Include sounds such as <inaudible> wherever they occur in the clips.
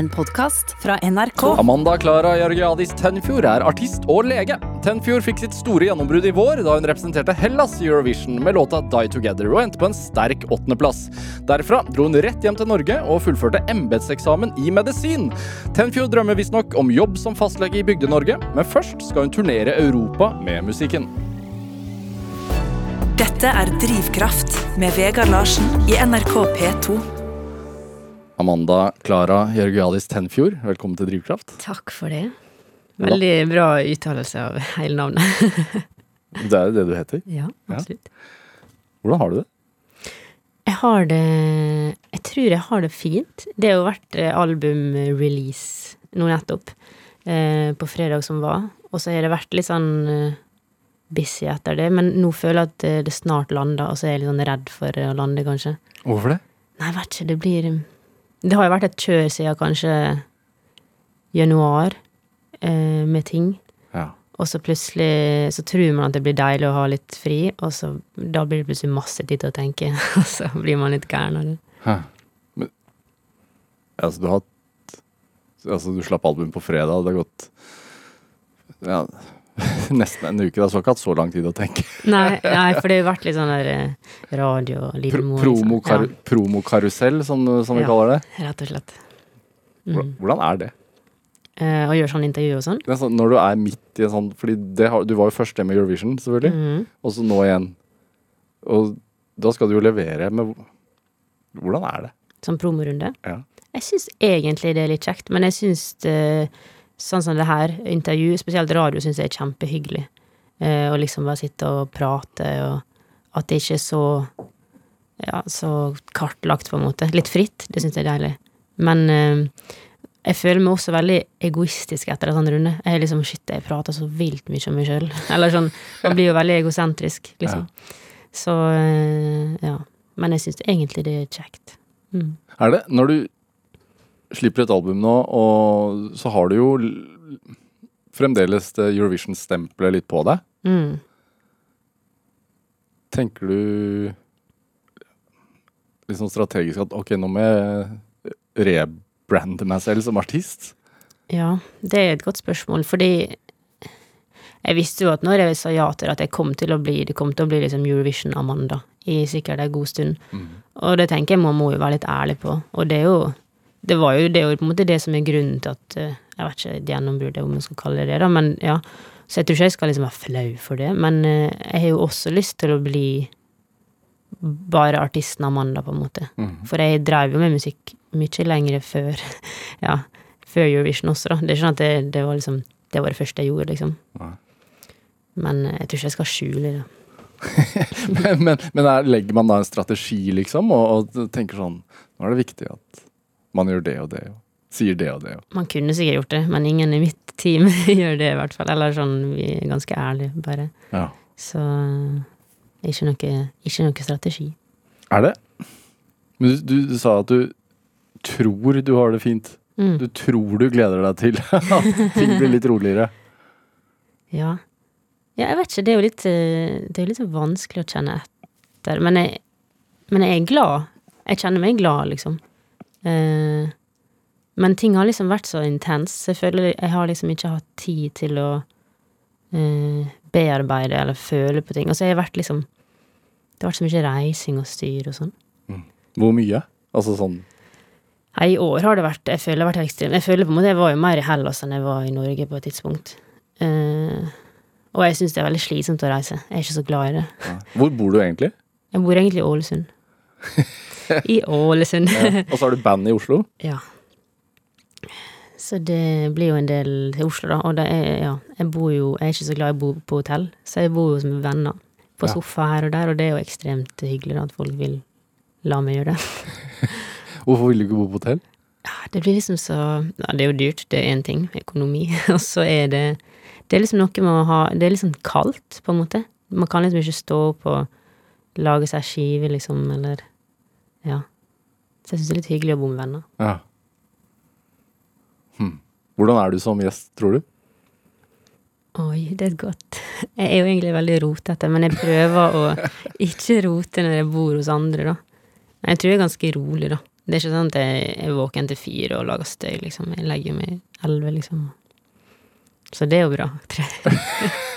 En podkast fra NRK. Amanda Klara Jørgiadis Tenfjord er artist og lege. Tenfjord fikk sitt store gjennombrudd i vår da hun representerte Hellas i Eurovision med låta Die Together og endte på en sterk åttendeplass. Derfra dro hun rett hjem til Norge og fullførte embetseksamen i medisin. Tenfjord drømmer visstnok om jobb som fastlege i Bygde-Norge, men først skal hun turnere Europa med musikken. Dette er Drivkraft med Vegard Larsen i NRK P2. Amanda Klara Jørgialis Tenfjord, velkommen til Drivkraft. Takk for det. Veldig bra uttalelse av hele navnet. <laughs> Det er jo det du heter. ja, absolutt. Hvordan har du det? Jeg har det Jeg tror jeg har det fint. Det har jo vært eh, albumrelease nå nettopp, eh, på fredag som var. Og så har det vært litt sånn eh, busy etter det, men nå føler jeg at det snart lander, og så er jeg litt sånn redd for å lande, kanskje. Hvorfor det? Nei, jeg vet ikke, det blir Det har jo vært et kjør siden kanskje januar, eh, med ting. Ja. Og så plutselig så tror man at det blir deilig å ha litt fri, og så da blir det plutselig masse tid til å tenke, <laughs> og så blir man litt gæren av det. Men altså, du har hatt Altså, du slapp album på fredag, det har gått ja, <laughs> nesten en uke. Det har ikke hatt så lang tid å tenke. Nei, <laughs> nei, for det har jo vært litt sånn der eh, radio og Pro livmor. promokar liksom. Promokarusell, som, som vi Ja. kaller det. Ja, rett og slett. Mm. hvordan er det? Eh, å gjøre sånn intervju og sånn. sånn, når du er midt i en sånn Fordi har, du var jo først med Eurovision, selvfølgelig. Mhm. Og så nå igjen. Og da skal du jo levere med Hvordan er det? Sånn promorunde. Ja. Jeg syns egentlig det er litt kjekt, men jeg syns det, sånn som det her, intervju, spesielt radio, syns jeg er kjempehyggelig. Eh, å liksom bare sitte og prate, og at det ikke er så ja, så kartlagt, på en måte. Litt fritt, det syns jeg er deilig. Men eh, jeg føler meg også veldig egoistisk etter en sånn runde. Jeg er liksom, shit, jeg prater så vilt mye om meg sjøl. <laughs> Eller sånn, man blir jo veldig egosentrisk, liksom. Så eh, ja. Men jeg syns egentlig det er kjekt. Mm. Er det? Når du slipper et album nå, og så har du jo fremdeles Eurovision-stempelet litt på deg. Mm. Tenker du litt sånn strategisk at ok, nå må jeg rebrande meg selv som artist? Ja, det er et godt spørsmål, fordi jeg visste jo at når jeg sa ja til det, at jeg kom til å bli det kom til å bli liksom Eurovision-Amanda i sikkert en god stund. Og det tenker jeg man må jo være litt ærlig på. Og det er jo det var jo, det på en måte det som er grunnen til at eh, Jeg vet ikke et gjennombrudd, om man skal kalle det det, da, men ja. Så jeg tror ikke jeg skal liksom være flau for det. Men eh, jeg har jo også lyst til å bli bare artisten Amanda, på en måte. For jeg drev jo med musikk mye lenger før <laughs> Ja, før Eurovision også, da. Det er ikke sånn at det, det var liksom Det var det første jeg gjorde, liksom. Nei. Men eh, jeg tror ikke jeg skal skjule det. <laughs> men men, men er, legger man da en strategi, liksom, og, og tenker sånn Nå er det viktig at man gjør det og det, og sier det og det. Og. Man kunne sikkert gjort det, men ingen i mitt team <laughs> gjør det, i hvert fall. Eller sånn, vi er ganske ærlige, bare. Ja. Så ikke noe, ikke noe strategi. Er det? Men du, du, du sa at du tror du har det fint. Mm. Du tror du gleder deg til <laughs> at ting blir litt roligere. Ja. ja, jeg vet ikke, det er jo litt eh, Det er litt vanskelig å kjenne etter. Men jeg, men jeg er glad. Jeg kjenner meg glad, liksom. Eh, men ting har liksom vært så intens, jeg føler jeg har liksom ikke hatt tid til å eh, bearbeide eller føle på ting. Og så har jeg vært liksom Det har vært så mye reising og styr og sånn. Hvor mye? Altså sånn Nei, i år har det vært Jeg føler det har vært ekstremt. Jeg føler på en måte jeg var jo mer i Hellas enn jeg var i Norge på et tidspunkt. Eh, og jeg syns det er veldig slitsomt å reise. Jeg er ikke så glad i det. Hvor bor du egentlig? Jeg bor egentlig i Ålesund. I Ålesund. Og så har du band i Oslo. ja. Så det blir jo en del til Oslo, da. Og det er, ja, jeg bor jo Jeg er ikke så glad i å bo på hotell, så jeg bor jo som venner. På Ja. sofa her og der, og det er jo ekstremt hyggelig da, at folk vil la meg gjøre det. <laughs> Hvorfor vil du ikke bo på hotell? Ja, det blir liksom så Ja, det er jo dyrt, det er én ting, økonomi. <laughs> Og så er det Det er liksom noe med å ha Det er liksom kaldt, på en måte. Man kan liksom ikke stå opp og lage seg skive, liksom, eller Ja. Så jeg syns det er litt hyggelig å bo med venner. Ja. Hm. Hvordan er du som gjest, tror du? Oi, det er godt Jeg er jo egentlig veldig rotete, men jeg prøver å ikke rote når jeg bor hos andre, da. Men jeg tror jeg er ganske rolig, da. Det er ikke sånn at jeg er våken til fire og lager støy, liksom. Jeg legger meg elleve, liksom. Så det er jo bra. <laughs>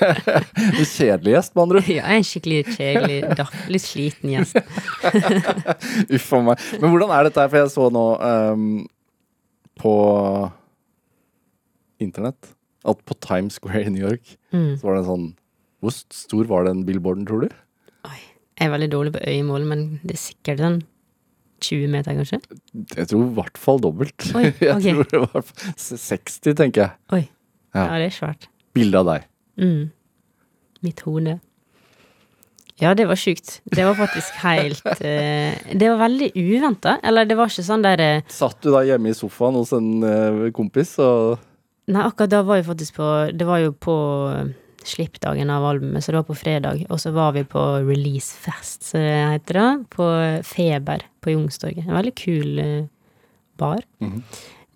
Du kjedelig gjest, med andre ord. Ja, en skikkelig kjedelig, daff, litt sliten gjest. <laughs> Uff a meg. Men hvordan er dette her? For jeg så nå um, på internett at på Times Square i New York Mm. så var det en sånn Hvor stor var den billboarden, tror du? Oi. Jeg er veldig dårlig på øyemål, men det er sikkert sånn 20 meter, kanskje. Jeg tror i hvert fall dobbelt. Oi, <laughs> jeg tror det var 60, tenker jeg. Oi. Ja. Ja, det er svært. Bilde av deg. Mm. Mitt hode. Ja, det var sjukt. Det var faktisk helt <laughs> eh, Det var veldig uventa. Eller det var ikke sånn der eh, Satt du da hjemme i sofaen hos en eh, kompis og Nei, akkurat da var vi faktisk på Det var jo på eh, slippdagen av albumet, så det var på fredag. Og så var vi på releasefest, så det heter det, på Feber på Youngstorget. En veldig kul eh, bar. Mhm.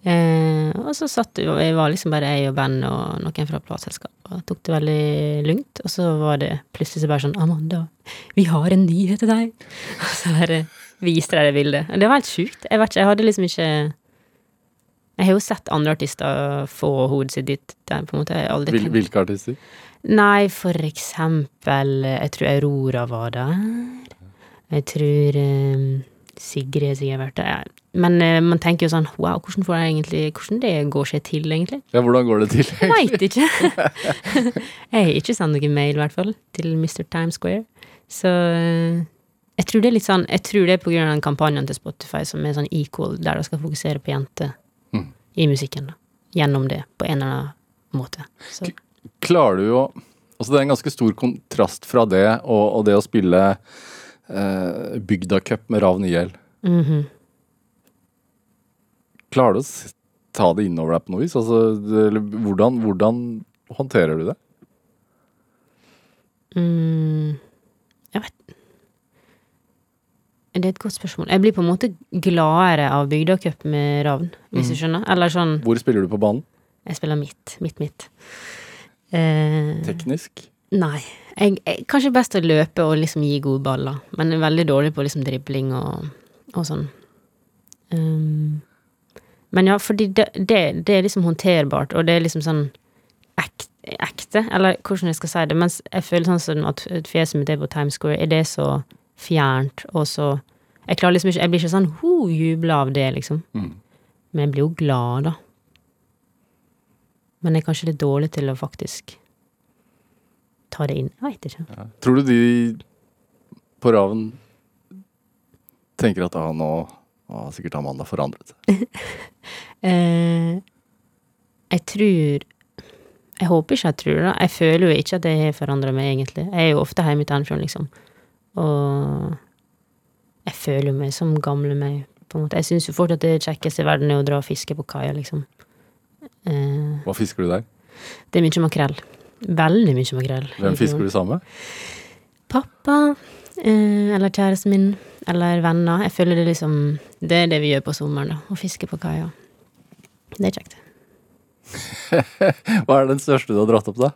Eh, og så satt vi, og jeg var liksom bare jeg og Ben og noen fra plateselskapet, og tok det veldig lugnt. Og så var det plutselig så bare sånn 'Amanda, vi har en nyhet til deg'. <laughs> Og så bare viste de det bildet. Og det var helt sjukt. Jeg vet ikke, jeg hadde liksom ikke Jeg har jo sett andre artister få hodet sitt dit. Der, på en måte. Jeg aldri Hvil, hvilke artister? Nei, for eksempel Jeg tror Aurora var der. Jeg tror um, Sigrid har vært der. Men uh, man tenker jo sånn Wow, hvordan får jeg egentlig Hvordan det går seg til, egentlig? Ja, hvordan går det til? Jeg veit ikke. <laughs> jeg har ikke sendt noen mail, i hvert fall, til Mr. Times Square. Så uh, jeg tror det er litt sånn Jeg tror det er på grunn av den kampanjen til Spotify som er sånn equal, der de skal fokusere på jenter Mm. i musikken, da. Gjennom det, på en eller annen måte. Så Klarer du jo Altså, det er en ganske stor kontrast fra det og, og det å spille eh, Bygdacup med Ravn Mm mhm. Klarer du å ta det innover deg på noe vis? Altså, det, eller hvordan, hvordan håndterer du det? Mm, jeg vet Det er et godt spørsmål. Jeg blir på en måte gladere av Bygdacup med Ravn, hvis du skjønner. Eller sånn Hvor spiller du på banen? Jeg spiller midt. Midt, midt. Eh, Teknisk? nei. Jeg, jeg, kanskje best å løpe og liksom gi gode baller, men er veldig dårlig på liksom dribling og, og sånn. Um, men ja, fordi det, det, det er liksom håndterbart, og det er liksom sånn ekte, ekte, eller hvordan jeg skal si det, mens jeg føler sånn som at fjeset mitt er på Times Square, er det så fjernt, og så Jeg klarer liksom ikke Jeg blir ikke sånn ho, jubla av det, liksom. Mm. Men jeg blir jo glad, da. Men jeg er kanskje litt dårlig til å faktisk ta det inn. Jeg veit ikke. Ja. Tror du de på Ravn tenker at ah, nå har sikkert Amanda forandret seg? <laughs> Eh, jeg tror Jeg håper ikke jeg tror det. Jeg føler jo ikke at jeg har forandra meg, egentlig. Jeg er jo ofte hjemme i Tennfjord, liksom. Og jeg føler meg som gamle meg, på en måte. Jeg syns jo at det kjekkeste i verden er å dra og fiske på kaia, liksom. Eh, Hva fisker du der? det er mye makrell. Veldig mye makrell. Hvem fisker du sammen med? Pappa, eller kjæresten min, eller venner. Jeg føler det liksom Det er det vi gjør på sommeren, da. Å fiske på kaia. Det er kjekt. <laughs> Hva er den største du har dratt opp, da?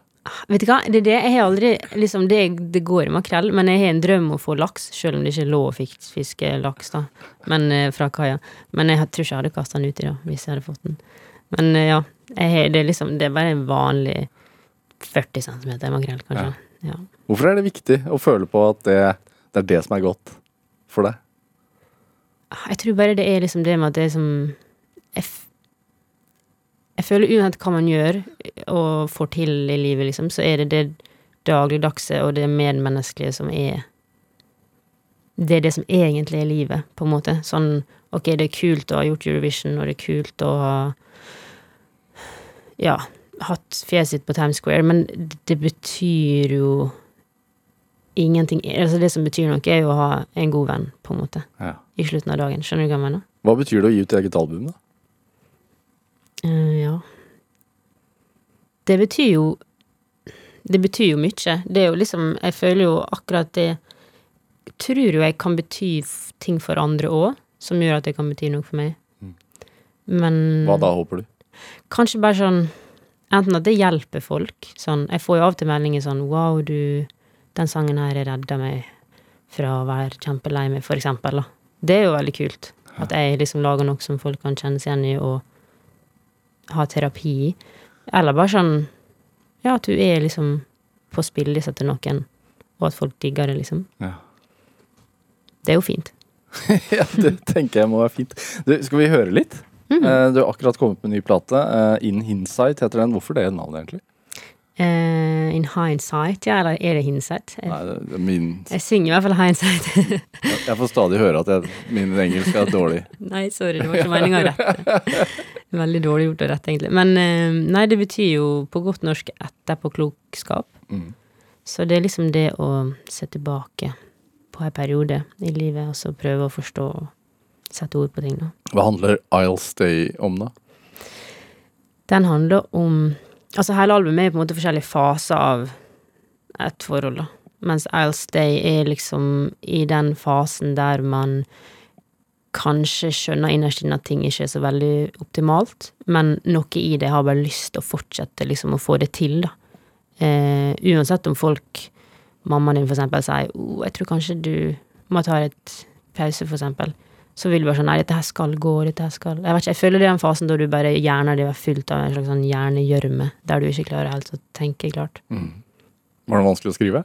Vet du hva, det er det. Jeg har aldri liksom, det, det går i makrell, men jeg har en drøm om å få laks, selv om det ikke er lov å fiske laks, da. Men eh, fra kaia. Men jeg tror ikke jeg hadde kasta den uti, da, hvis jeg hadde fått den. Men eh, ja, jeg, det er liksom Det er bare en vanlig 40 cm makrell, kanskje. Ja. Hvorfor er det viktig å føle på at det, det er det som er godt for deg? Jeg tror bare det er liksom det med at det er som Jeg, jeg føler uansett hva man gjør og får til i livet, liksom, så er det det dagligdagse og det medmenneskelige som er Det er det som egentlig er livet, på en måte. Sånn ok, det er kult å ha gjort Eurovision, og det er kult å ha Ja, hatt fjeset sitt på Times Square, men det betyr jo ingenting Altså, det som betyr noe, er jo å ha en god venn, på en måte Ja. i slutten av dagen. Skjønner du hva jeg mener? Hva betyr det å gi ut eget album, da? Uh, ja. Det betyr jo Det betyr jo mye. Det er jo liksom Jeg føler jo akkurat det Tror jo jeg kan bety ting for andre òg, som gjør at det kan bety noe for meg. Mm. Men Hva da, håper du? kanskje bare sånn Enten at det hjelper folk. Sånn Jeg får jo av og til meldinger sånn Wow, du Den sangen her redda meg fra å være kjempelei meg, for eksempel. Da. Det er jo veldig kult. At jeg liksom lager noe som folk kan kjenne seg igjen i og ha terapi i. Eller bare sånn Ja, at du er liksom på spillelista til noen, og at folk digger det, liksom. Ja. Det er jo fint. <laughs> ja, det tenker jeg må være fint. Du, skal vi høre litt? Mm -hmm. Du har akkurat kommet med en ny plate. eh, In Hindsight heter den. Hvorfor det navnet, egentlig? Eh, in hindsight, ja, eller er det hindsight? Nei, det er min, jeg synger i hvert fall hindsight. jeg får stadig høre at jeg, min engelsk er dårlig. <laughs> nei, sorry, det var ikke meninga å rette. Veldig dårlig gjort å rette, egentlig. Men uh, nei, det betyr jo på godt norsk etterpåklokskap. Mm. Så det er liksom det å se tilbake på en periode i livet, og så prøve å forstå og sette ord på ting, da. Hva handler I'll Stay om, da? Den handler om Altså, hele albumet er på en måte forskjellige faser av et forhold, da. Mens I'll Stay er liksom i den fasen der man kanskje skjønner innerst inne at ting ikke er så veldig optimalt, men noe i det har bare lyst til å fortsette liksom å få det til, da. Eh, uansett om folk, mammaen din for eksempel, sier oh, 'jeg tror kanskje du må ta et pause', for eksempel, så vil du bare sånn 'nei, dette her skal gå, dette her skal Jeg vet ikke, jeg føler det er den fasen da du bare hjernen din er fylt av en slags sånn hjernegjørme, der du ikke klarer helt å tenke klart. Mm. Var det vanskelig å skrive?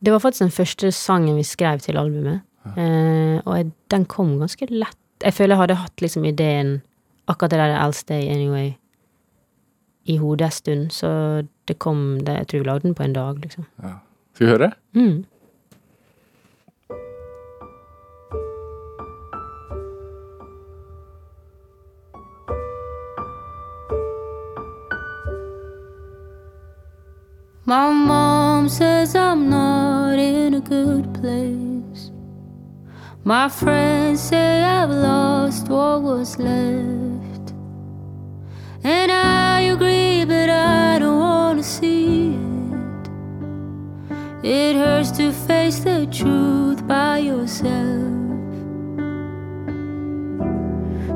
Det var faktisk den første sangen vi skrev til albumet, eh, og jeg, den kom ganske lett. Jeg føler jeg hadde hatt liksom ideen, akkurat det der I'll Stay Anyway, i hodet en stund, så det kom det, Jeg tror vi lagde den på en dag, liksom. Ja. Skal vi høre? Mm. My mom says I'm not in a good place. My friends say I've lost what was left. And I agree, but I don't want to see it. It hurts to face the truth by yourself.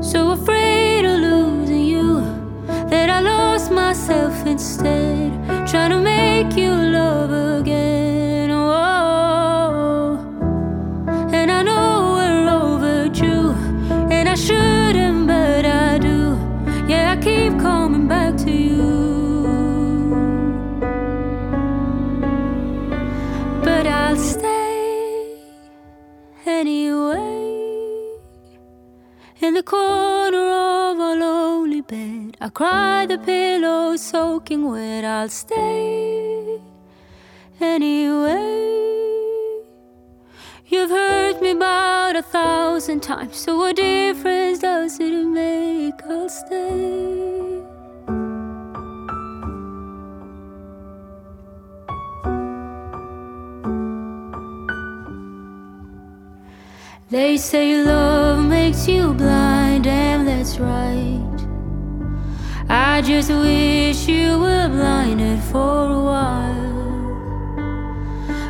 So afraid of losing you that I myself instead, trying to make you love again. Oh, and I know we're overdue, and I shouldn't, but I do. Yeah, I keep coming back to you. But I'll stay anyway. In the corner of our lonely bed, I cry the soaking wet. I'll stay anyway. You've hurt me about a thousand times, so what difference does it make? I'll stay. They say love makes you blind, and that's right. I just wish you were blinded for a while.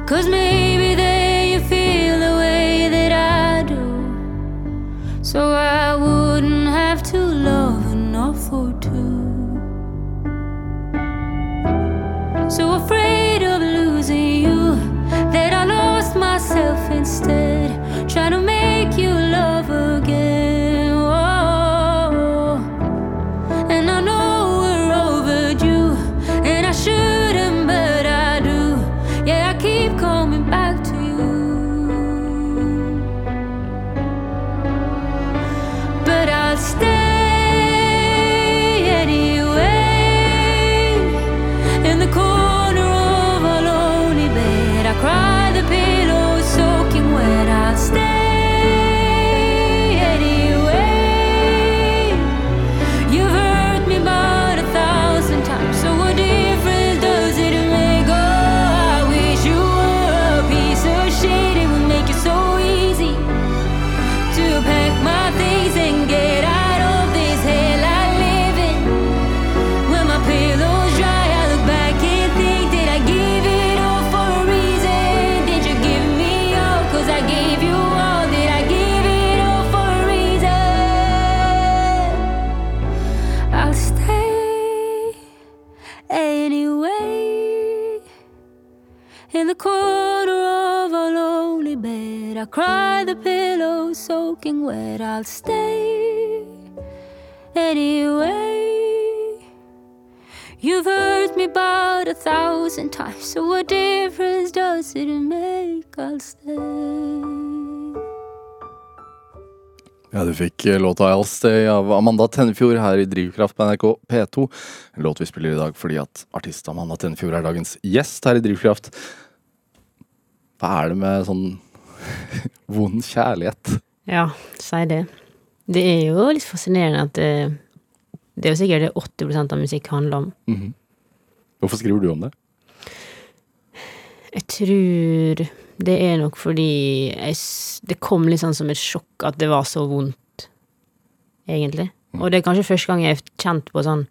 Cause maybe then you feel the way that I do. So I wouldn't have to love enough for two. So afraid of losing you that I lost myself instead, trying to make soaking I'll stay anyway. You've heard me about a thousand times, so what difference does it make? I'll stay. Ja, du fikk eh, låta I'll Stay av Amanda Tennefjord her i Drivkraft på NRK P2. En låt vi spiller i dag fordi at artist Amanda Tennefjord er dagens gjest her i Drivkraft. Hva er det med sånn <laughs> vond kjærlighet? Ja, si det. Det er jo litt fascinerende at det, det er jo sikkert det 80% av musikk handler om. Mhm. Hvorfor skriver du om det? Jeg tror det er nok fordi jeg, det kom litt sånn som et sjokk at det var så vondt, egentlig. Og det er kanskje første gang jeg har kjent på sånn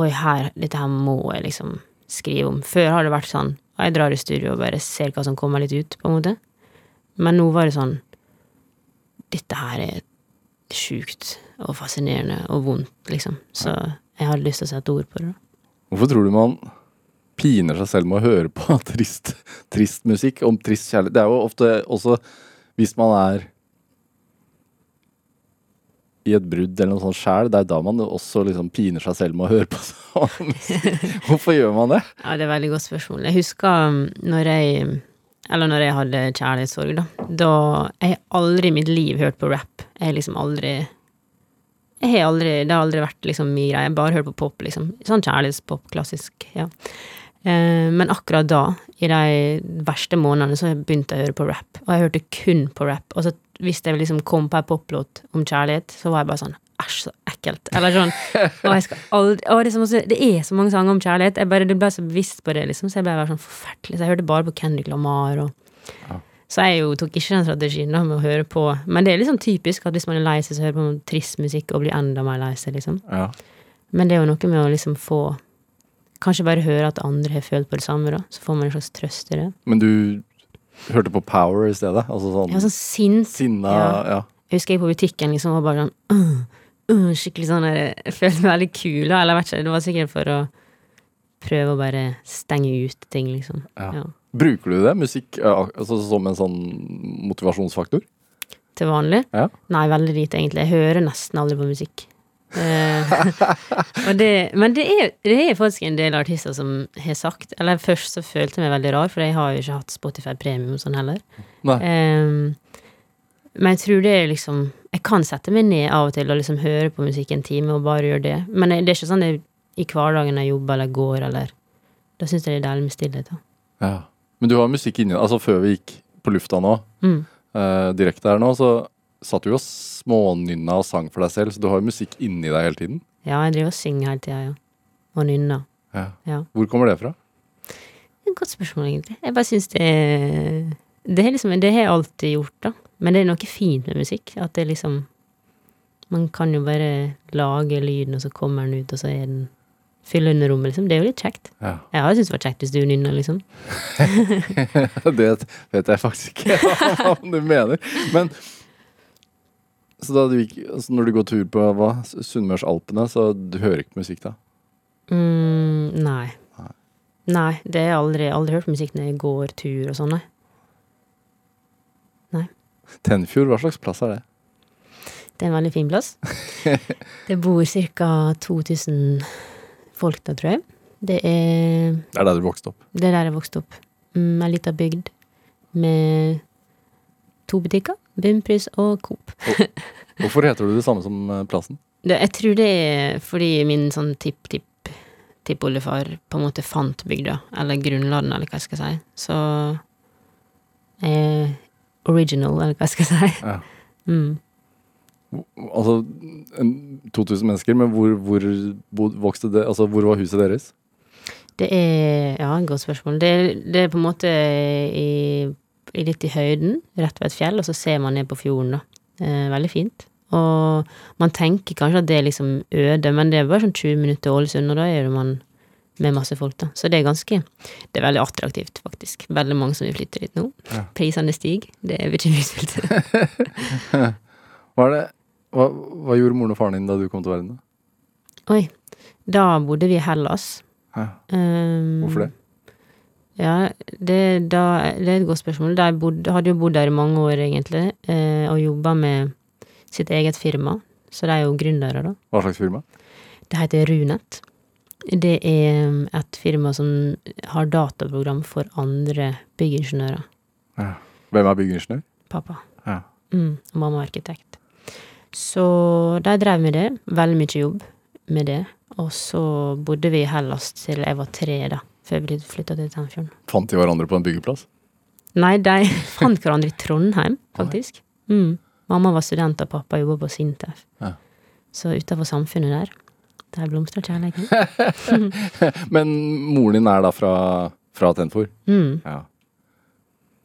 Oi, her, dette her må jeg liksom skrive om. Før har det vært sånn Jeg drar i studio og bare ser hva som kommer litt ut, på en måte. Men nå var det sånn Dette her er sjukt og fascinerende og vondt, liksom. Så jeg hadde lyst til å sette ord på det. Hvorfor tror du man piner seg selv med å høre på <laughs> trist, trist musikk om trist kjærlighet? Det er jo ofte også hvis man er i et brudd eller noe sånt sjæl, det er da man også liksom piner seg selv med å høre på <laughs> sånn. Hvorfor gjør man det? Ja, det er et veldig godt spørsmål. Jeg husker um, når jeg Eller når jeg hadde kjærlighetssorg, da. Da Jeg har aldri i mitt liv hørt på rap. Jeg har liksom aldri Jeg har aldri Det har aldri vært liksom min greie. Jeg har bare hørt på pop, liksom. Sånn kjærlighetspop, klassisk. Ja. Eh, men akkurat da, i de verste månedene, så begynte jeg å høre på rap. Og jeg hørte kun på rap. Og så hvis jeg liksom kom på en poplåt om kjærlighet, så var jeg bare sånn Æsj, så ekkelt. Eller sånn Og jeg skal aldri å, det, er så det er så mange sanger om kjærlighet. Jeg bare, det ble så bevisst på det, liksom, så jeg ble sånn forferdelig. Så jeg hørte bare på Kendrick Lamar og Så jeg jo tok ikke den strategien da med å høre på Men det er liksom typisk at hvis man er lei seg, så hører på trist musikk og blir enda mer lei seg, liksom. Ja. Men det er jo noe med å liksom få Kanskje bare høre at andre har følt på det samme, da. Så får man en slags trøst i det. Men du hørte på Power i stedet? Altså sånn Jeg sånn sint. sinna Ja. ja. Jeg husker jeg på butikken liksom var bare sånn uh, <clears throat> uh, Skikkelig sånn der, Jeg følte meg veldig kul. Eller vet ikke, det var sikkert for å prøve å bare stenge ut ting, liksom. Ja. Ja. Bruker du det, musikk, altså, som en sånn motivasjonsfaktor? Til vanlig? Ja. Nei, veldig lite, egentlig. Jeg hører nesten aldri på musikk. Eh, <laughs> det, men det er, det er faktisk en del artister som har sagt Eller først så følte jeg meg veldig rar, for jeg har jo ikke hatt Spotify premium sånn heller. Nei. Eh, men jeg tror det er liksom Jeg kan sette meg ned av og til og liksom høre på musikk en time og bare gjøre det. Men det er ikke sånn det i hverdagen jeg jobber eller går eller Da syns jeg det er deilig med stillhet. da. Ja. Men du har musikk inni deg. Altså, før vi gikk på lufta nå, Mm. eh, direkte her nå, så satt du jo og smånynna og sang for deg selv, så du har jo musikk inni deg hele tiden. Ja, jeg driver og synger hele tida, ja. Og nynner. Ja. Ja. Hvor kommer det fra? Et godt spørsmål, egentlig. Jeg bare syns det er Det har liksom, det har jeg alltid gjort, da. Men det er noe fint med musikk. At det liksom Man kan jo bare lage lyden, og så kommer den ut, og så er den Fyller under rommet, liksom. Det er jo litt kjekt. Ja. Jeg har syntes det var kjekt hvis du nynner, liksom. <laughs> det vet jeg faktisk ikke <laughs> hva du mener. Men så da du gikk, altså når du går tur på hva, Sunnmørsalpene, så du hører ikke musikk da? Mm, nei. Nei. Nei, det har jeg aldri, aldri hørt musikk når jeg går tur og sånn, nei. <laughs> Tennfjord, hva slags plass er det? Det er en veldig fin plass. <laughs> Det bor ca. 2000 folk der, tror jeg. Det er Det er der du vokste opp. Det er der jeg vokste opp. Mm, Ei lita bygd med to butikker. Bunnpris og Coop. Hvorfor heter du det samme som eh, plassen? Det, jeg tror det er fordi min sånn tipp-tipp-tippoldefar på en måte fant bygda, eller grunnlandet, eller hva jeg skal si. Så eh, Original, eller hva jeg skal si. Ja. Mm. Altså 2000 mennesker, men hvor, hvor vokste det Altså, hvor var huset deres? Det er Ja, et godt spørsmål. Det, det er på en måte i, i litt i høyden, rett ved et fjell, og så ser man ned på fjorden, da. Eh, veldig fint. Og man tenker kanskje at det er liksom øde, men det er bare sånn 20 minutter Ålesund, og da er man med masse folk, da. Så det er ganske Det er veldig attraktivt, faktisk. Veldig mange som vil flytte dit nå. Ja. Prisene stiger. Det er bekymringsfullt. <laughs> Hva, det, hva, hva gjorde moren og faren din da du kom til verden? da? Oi. Da bodde vi i Hellas. Ja. Um, Hvorfor det? Ja, det, da, det er et godt spørsmål. De bodde, hadde jo bodd der i mange år, egentlig, eh, og jobba med sitt eget firma. Så de er jo gründere, da. Hva slags firma? Det heter Runet. Det er um, et firma som har dataprogram for andre byggingeniører. Ja. Hvem er byggingeniør? Pappa. Ja. Mm, mamma er arkitekt. Så de drev med det. Veldig mye jobb med det. Og så bodde vi i Hellas til jeg var tre, da. Før vi flytta til Tennfjorden. Fant de hverandre på en byggeplass? Nei, de <laughs> fant hverandre i Trondheim, faktisk. Mm. Mamma var student, og pappa jobba på Sintef. Ja. Så utafor samfunnet der, der blomstrer kjærligheten. <laughs> Men moren din er da fra, fra Tenfor? Mm. Ja.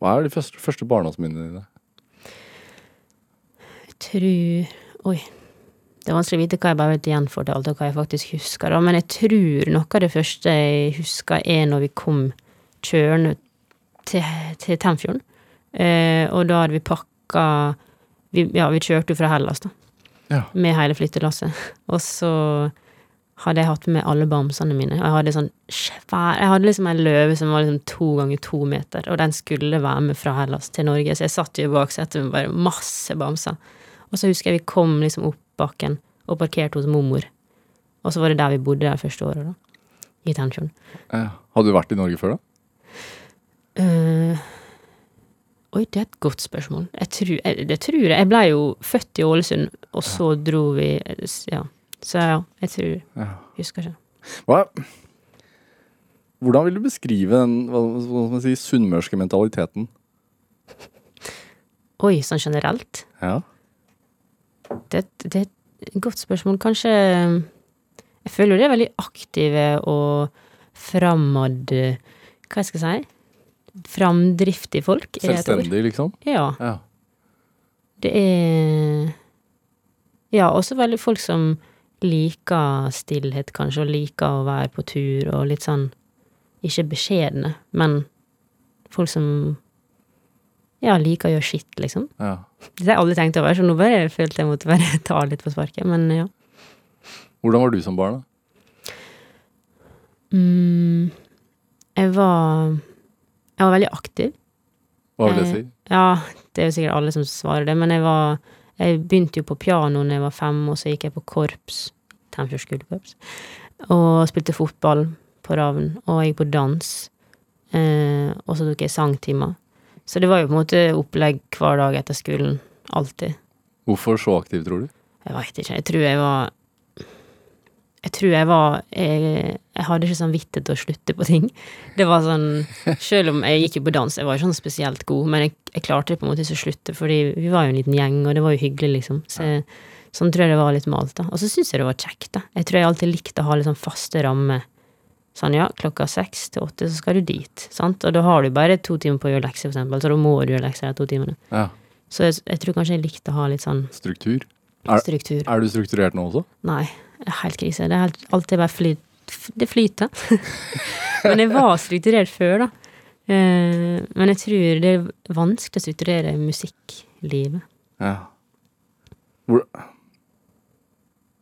Hva er de første, første barndomsminnene dine? Jeg tror Oi. Det er vanskelig å vite hva jeg bare vet gjenfortalt, og hva jeg faktisk husker. Da. Men jeg tror noe av det første jeg husker, er når vi kom kjørende til, til Tenfjorden. Eh, og da hadde vi pakka vi, Ja, vi kjørte jo fra Hellas, da. Ja. Med hele flyttelasset. <laughs> Og så hadde jeg hatt med alle bamsene mine. Og jeg hadde sånn svær Jeg hadde liksom en løve som var liksom to ganger to meter, og den skulle være med fra Hellas til Norge, så jeg satt jo i baksetet med bare masse bamser. Og så husker jeg vi kom liksom opp bakken og parkerte hos mormor. Og så var det der vi bodde det første året, da. I Tennfjorden. Eh, Hadde du vært i Norge før, da? Eh, oi, det er et godt spørsmål. Jeg tror, jeg, det tror jeg. Jeg blei jo født i Ålesund, og så dro vi Ja. Så ja, jeg tror Ja. Husker ikke. Hva? Hvordan vil du beskrive den hva, hva si, sunnmørske mentaliteten? Oi, sånn generelt? Ja. Det, det er et godt spørsmål. Kanskje Jeg føler de er veldig aktive og framad... Hva skal jeg si? Framdriftige folk. Selvstendig, liksom? Ja. Ja. Det er Ja, også veldig folk som liker stillhet, kanskje, og liker å være på tur, og litt sånn Ikke beskjedne, men folk som ja, liker å gjøre skitt, liksom. ja. Det har jeg aldri tenkt over, så nå bare følte jeg måtte bare <laughs> ta litt på sparket, men ja. Hvordan var du som barn, da? Mm, jeg var Jeg var veldig aktiv. Hva vil det Eh, si? Ja, det er jo sikkert alle som svarer det, men jeg var Jeg begynte jo på piano da jeg var fem, og så gikk jeg på korps, skolekorps, og spilte fotball på Ravn, og jeg gikk på dans, eh, og så tok jeg sangtimer. Så det var jo på en måte opplegg hver dag etter skolen, alltid. Hvorfor så aktiv, tror du? Jeg veit ikke, jeg tror jeg var Jeg tror jeg var Jeg, jeg hadde ikke samvittighet til å slutte på ting. Det var sånn Selv om jeg gikk jo på dans, jeg var ikke sånn spesielt god, men jeg, jeg klarte på en måte ikke å slutte, fordi vi var jo en liten gjeng, og det var jo hyggelig, liksom. Så sånn tror jeg det var litt med alt, da. Og så syns jeg det var kjekt, da. Jeg tror jeg alltid likte å ha litt sånn faste rammer. Sånn, ja, klokka seks til åtte, så skal du dit, sant. Og da har du bare to timer på å gjøre lekser, for eksempel, så da må du gjøre lekser de to timene. Ja. Så jeg, jeg tror kanskje jeg likte å ha litt sånn Struktur. Er- struktur. Er du strukturert nå også? Nei, det helt krise. Det er helt, alltid bare flyt. Det flyter. <laughs> men jeg var strukturert før, da. Eh, men jeg tror det er vanskelig å strukturere musikklivet. Ja. Hvor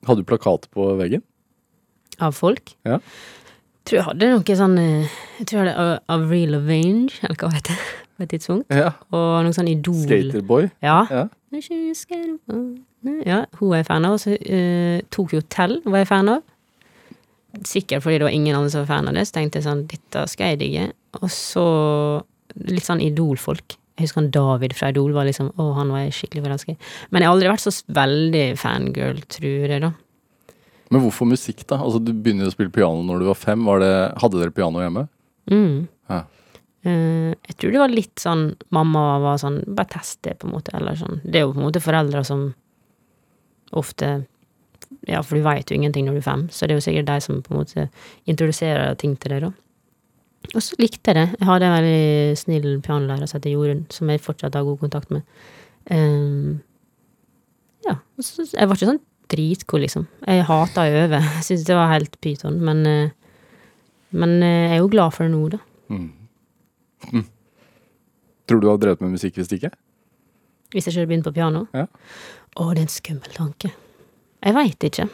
Hadde du plakater på veggen? Av folk. Ja. Jeg Tror jeg hadde noe sånn eh, Jeg tror jeg hadde Av Real Avange, eller hva det heter, <laughs> på et tidspunkt. Ja. Og noe sånn Idol. Skaterboy? Ja. Ja. Ja, hun var jeg fan av. Og så uh, Tokyo Hotel var jeg fan av. Sikkert fordi det var ingen andre som var fan av det, så tenkte jeg sånn, dette skal jeg digge. Og så litt sånn Idol-folk. Jeg husker han David fra Idol var liksom Å, han var jeg skikkelig forelsket i. Men jeg har aldri vært så veldig fangirl, tror jeg, da. Men hvorfor musikk, da? Altså, Du begynner å spille piano når du var fem. Var det, hadde dere piano hjemme? Mm. Ja. Uh, jeg tror det var litt sånn Mamma var sånn Bare test det, på en måte. Eller sånn. Det er jo på en måte foreldre som ofte Ja, for du veit jo ingenting når du er fem, så det er jo sikkert de som på en måte introduserer ting til deg, da. Og så likte jeg det. Jeg hadde en veldig snill pianolærer som heter Jorunn, som jeg fortsatt har god kontakt med. Um, ja. Så, jeg var ikke sånn dritgod, liksom. Jeg hata å øve. <laughs> Jeg syntes det var helt pyton, men eh, Men eh, jeg er jo glad for det nå, da. Mm. Mm. Tror du du hadde drevet med musikk hvis ikke? Hvis jeg ikke hadde begynt på piano? Ja. Å, det er en skummel tanke. Jeg veit ikke.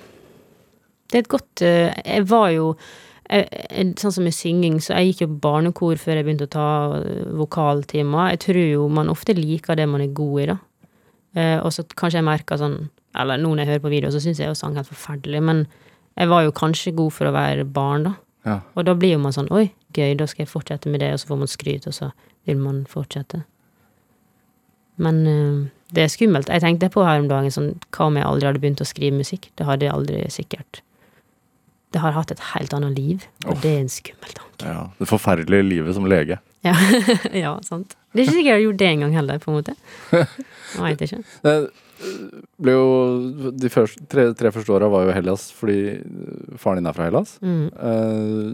Det er et godt eh, Jeg var jo jeg, jeg, Sånn som med synging, så jeg gikk jo barnekor før jeg begynte å ta øh, vokaltimer. Jeg tror jo man ofte liker det man er god i, da. Eh, og så kanskje jeg merker sånn Eller nå når jeg hører på video, så syns jeg jo sang helt forferdelig, men jeg var jo kanskje god for å være barn, da. Ja. Og da blir jo man sånn Oi, gøy, da skal jeg fortsette med det, og så får man skryt, og så vil man fortsette. Men eh, det er skummelt. Jeg tenkte på her om dagen sånn Hva om jeg aldri hadde begynt å skrive musikk? Det hadde jeg aldri sikkert. Det har hatt et helt annet liv, og oh. det er en skummel tanke. ja. Det forferdelige livet som lege. Ja, <laughs> ja sant. Det er ikke sikkert jeg har gjort det engang heller, på en måte. Jeg veit ikke. <laughs> Det ble jo De første, tre, tre første åra var jo Hellas fordi faren din er fra Hellas. Mm. Eh,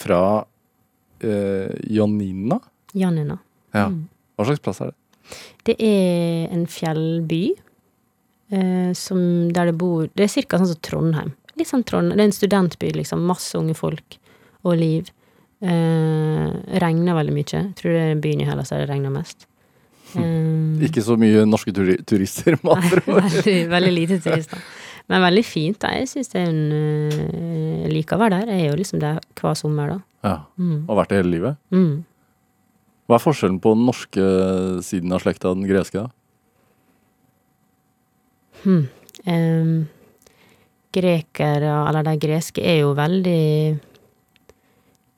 fra eh, Janina. Janina. Ja. Mm. Hva slags plass er det? Det er en fjellby eh, som, der det bor Det er cirka sånn som Trondheim. Litt sånn Trondheim. Det er en studentby, liksom. Masse unge folk og liv. Eh, regner veldig mye. Jeg tror det er byen i Hellas der det regner mest. Um, Ikke så mye norske turi turister, med andre ord. veldig, veldig lite turister. Men veldig fint. Jeg syns det er en eh, Jeg liker å være der. Jeg er jo liksom der hver sommer, da. Ja. Mm. Og vært det hele livet. Mm. Hva er forskjellen på den norske siden av slekta og den greske? da? Hmm. Um, grekere, eller de greske, er jo veldig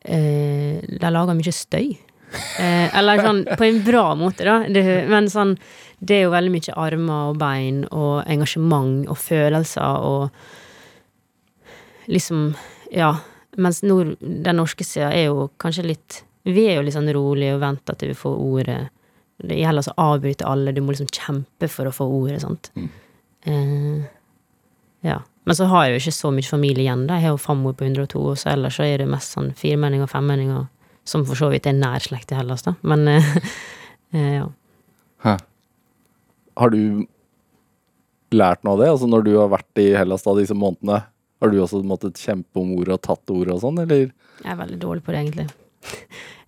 uh, De lager mye støy. Uh, eller sånn på en bra måte, da. Det, men sånn Det er jo veldig mye armer og bein og engasjement og følelser og liksom Ja. Mens nord, den norske sida er jo kanskje litt Vi er jo litt sånn rolige og venter til vi får ordet. Det gjelder altså å avbryte alle. Du må liksom kjempe for å få ordet, sant. Eh, ja. Men så har jeg jo ikke så mye familie igjen, da. Jeg har jo farmor på 102, og så ellers så er det mest sånn firmenninger og femmenninger, som for så vidt er nær slekt i Hellas, da. Men eh, <laughs> eh, ja. Hæ. Har du lært noe av det? Altså Når du har vært i Hellas da disse månedene, har du også måttet kjempe om ordet og tatt ordet og sånn, eller? Jeg er veldig dårlig på det, egentlig.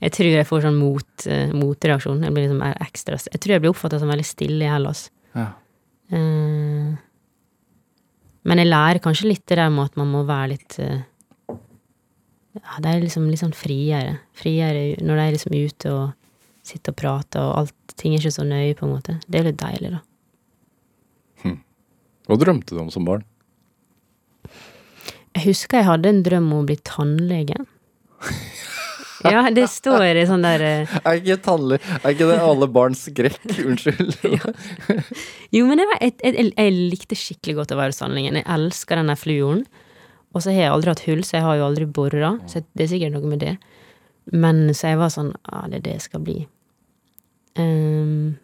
Jeg tror jeg får sånn mot, eh, motreaksjon. Jeg blir liksom ekstra Jeg tror jeg blir oppfatta som veldig stille i Hellas. Ja. Uh, men jeg lærer kanskje litt det der med at man må være litt uh, Ja, de er liksom litt sånn friere. Friere når de er liksom ute og sitter og prater, og alt ting er ikke så nøye, på en måte. Det er jo litt deilig, da. Hva drømte du om som barn? Jeg husker jeg hadde en drøm om å bli tannlege. <laughs> Ja, det står i sånn der eh, Er ikke tannlig Er ikke det alle barns skrekk? Unnskyld. <laughs> Jo, men jeg, var- jeg, jeg, jeg likte skikkelig godt å være tannlegen. Jeg elsker den der fluoren. Og så har jeg aldri hatt hull, så jeg har jo aldri bora. Så det er sikkert noe med det. Men så jeg var sånn Ja, det er det jeg skal bli. Ehm,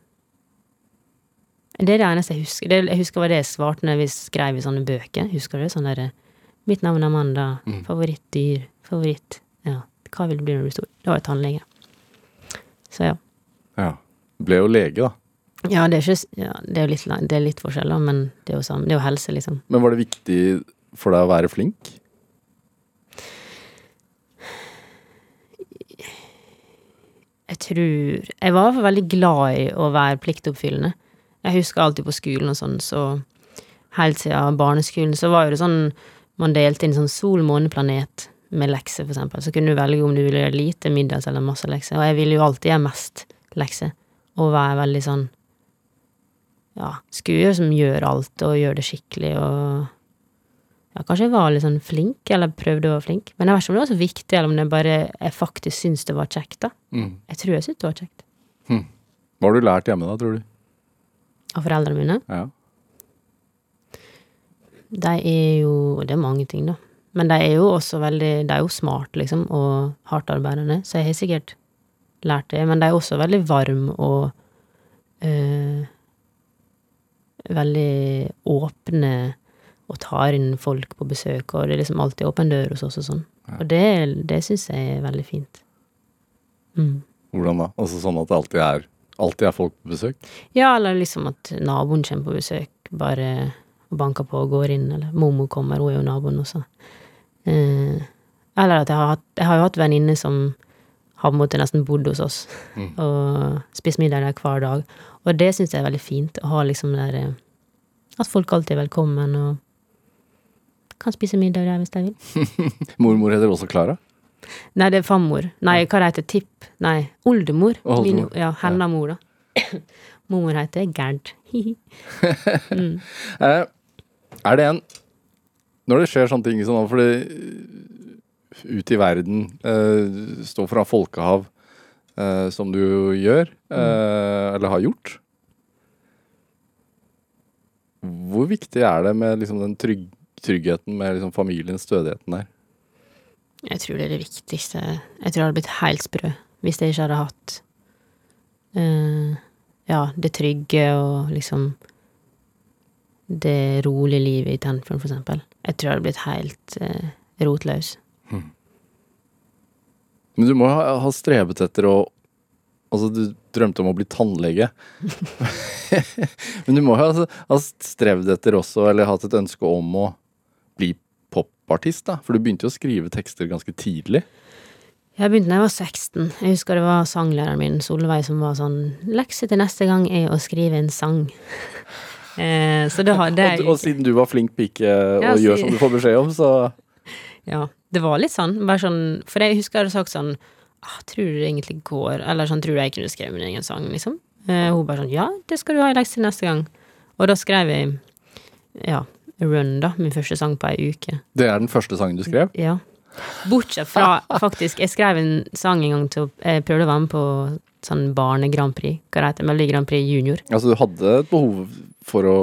det er det eneste jeg husker. Det, jeg husker hva det jeg svarte når vi skrev i sånne bøker. Husker du? Sånn derre Mitt navn er Amanda. Favorittdyr. Favoritt hva vil du bli når du blir stor? Da var jeg tannlege. Så ja. Ja. Ble jo lege, da. Ja, det er, ikke, ja, det er litt, det er litt forskjell, da, men det er jo sånn, Det er jo helse, liksom. Men var det viktig for deg å være flink? Jeg tror Jeg var veldig glad i å være pliktoppfyllende. Jeg husker alltid på skolen og sånn, så helt siden barneskolen så var jo det sånn man delte inn sånn sol, måne, planet med lekser, for eksempel. Så kunne du velge om du ville gjøre lite, middels eller masse lekser. Og jeg ville jo alltid gjøre mest lekser, og være veldig sånn Ja, skulle jo som gjøre alt og gjøre det skikkelig og ja, kanskje jeg var litt sånn flink, eller prøvde å være flink. Men jeg vet ikke om det var så viktig, eller om det bare jeg faktisk syntes det var kjekt, da. Mm. Jeg tror jeg syntes det var kjekt. Hva har du lært hjemme, da, tror du? Av foreldrene mine. Ja. De er jo Det er mange ting, da. Men de er jo også veldig De er jo smart, liksom, og hardtarbeidende, så jeg har sikkert lært det. Men de er også veldig varme og øh, Veldig åpne og tar inn folk på besøk, og det er liksom alltid åpen dør hos oss og sånn. Og det, det syns jeg er veldig fint. Mm. Hvordan da? Altså sånn at det alltid er, alltid er folk på besøk? Ja, eller liksom at naboen kommer på besøk, bare og banker på og går inn, eller mormor kommer, hun er jo naboen også. Eh, eller at jeg har hatt Jeg har jo hatt venninner som har på en måte nesten bodd hos oss, og spist middag der hver dag. Og det syns jeg er veldig fint, å ha liksom der eh, At folk alltid er velkommen, og kan spise middag der hvis de vil. <laughs> Mormor heter også Klara. Nei, det er farmor. Nei, hva det heter Tipp? Nei, oldemor. Min, ja, hennes mor, da. <coughs> Mormor heter Gerd. Hihi. <laughs> <laughs> Eh, er det en Når det skjer sånne ting sånn, fordi eh, ute i verden, uh, stå fra folkehav, uh, som du gjør, eh, eller har gjort Hvor viktig er det med liksom, den trygg, tryggheten med liksom, familiens stødigheten der? Jeg tror det er det viktigste. Jeg tror jeg hadde blitt helt sprø hvis jeg ikke hadde hatt uh, ja, det trygge og liksom det rolige livet i Tenfjord, for eksempel. Jeg tror jeg hadde blitt helt eh, rotløs. Men du må ha, ha strevet etter å Altså, du drømte om å bli tannlege. <laughs> Men du må jo ha, ha strevd etter også, eller hatt et ønske om å bli popartist, da? For du begynte jo å skrive tekster ganske tidlig. Jeg begynte da jeg var 16. Jeg husker det var sanglæreren min, Solveig, som var sånn 'Lekse til neste gang er å skrive en sang'. Eh, så det har, det er, Og, og siden du var flink pike Ja, og gjør som du får beskjed om, så Ja, det var litt sånn, bare sånn For jeg husker jeg hadde sagt sånn ah, 'Tror du det egentlig går?' Eller sånn 'Tror du jeg kunne skrevet min egen sang?' liksom. Eh, hun bare sånn 'Ja, det skal du ha i lekse til neste gang'. Og da skrev jeg ja, Run, da, min første sang på ei uke. Det er den første sangen du skrev? Ja. Bortsett fra, faktisk, jeg skrev en sang en gang til Jeg prøvde å være med på sånn barne-Grand Prix. Hva det heter Melodi Grand Prix Junior. Altså, du hadde et behov for å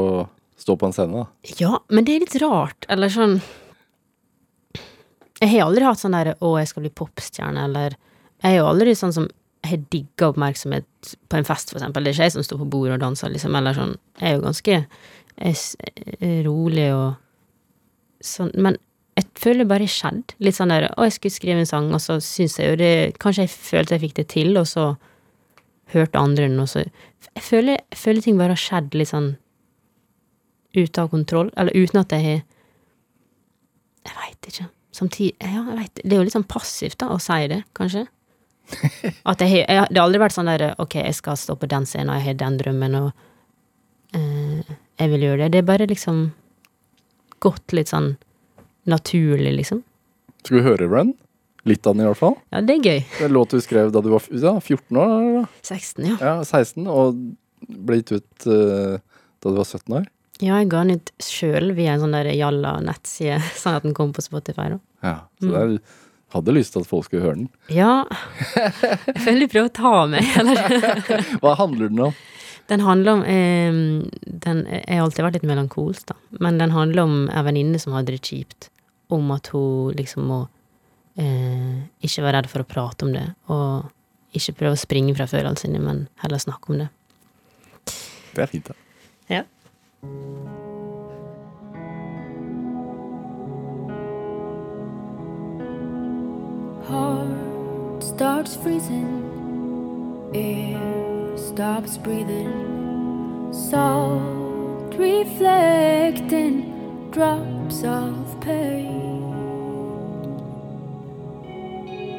stå på en scene, da? Ja, men det er litt rart, eller sånn Jeg har aldri hatt sånn derre 'Å, jeg skal bli popstjerne', eller Jeg er jo aldri sånn som Jeg har digga oppmerksomhet på en fest, for eksempel. Det er ikke jeg som står på bordet og danser, liksom, eller sånn. Jeg er jo ganske s- eh, rolig og sånn, men jeg føler det bare det skjedde. Litt sånn der 'Å, jeg skulle skrive en sang', og så syns jeg jo det Kanskje jeg følte jeg fikk det til, og så hørte andre enn så Jeg føler, jeg føler ting bare har skjedd litt sånn ute av kontroll, eller uten at jeg har Jeg veit ikke. Samtidig Ja, jeg vet Det er jo litt sånn passivt, da, å si det, kanskje. <laughs> At jeg jeg, Det har aldri vært sånn der Ok, jeg skal stå på den scenen, og jeg har den drømmen, og eh, jeg vil gjøre det. Det er bare liksom gått litt sånn naturlig, liksom. Skal vi høre Run? Litt av den, i hvert fall. Ja, det er gøy. Det er en låt du skrev da du var ja, 14 år? eller 16, ja. Ja, 16, og ble gitt ut uh, da du var 17 år? Ja, jeg ga den ut sjøl via en sånn der Jalla-nettside, <laughs> sånn at den kom på Spotify, da. Ja, så mm. der hadde lyst til at folk skulle høre den. <laughs> Ja. Jeg føler de prøver å ta meg, <laughs> eller Hva handler den om? Den handler om eh, den, Jeg har alltid vært litt melankolsk, da. Men den handler om ei venninne som hadde det kjipt. Om at hun liksom må eh, ikke være redd for å prate om det. Og ikke prøve å springe fra følelsene sine, men heller snakke om det. Det er fint, da. Ja. Heart starts freezing, air stops breathing, salt reflecting drops of pain.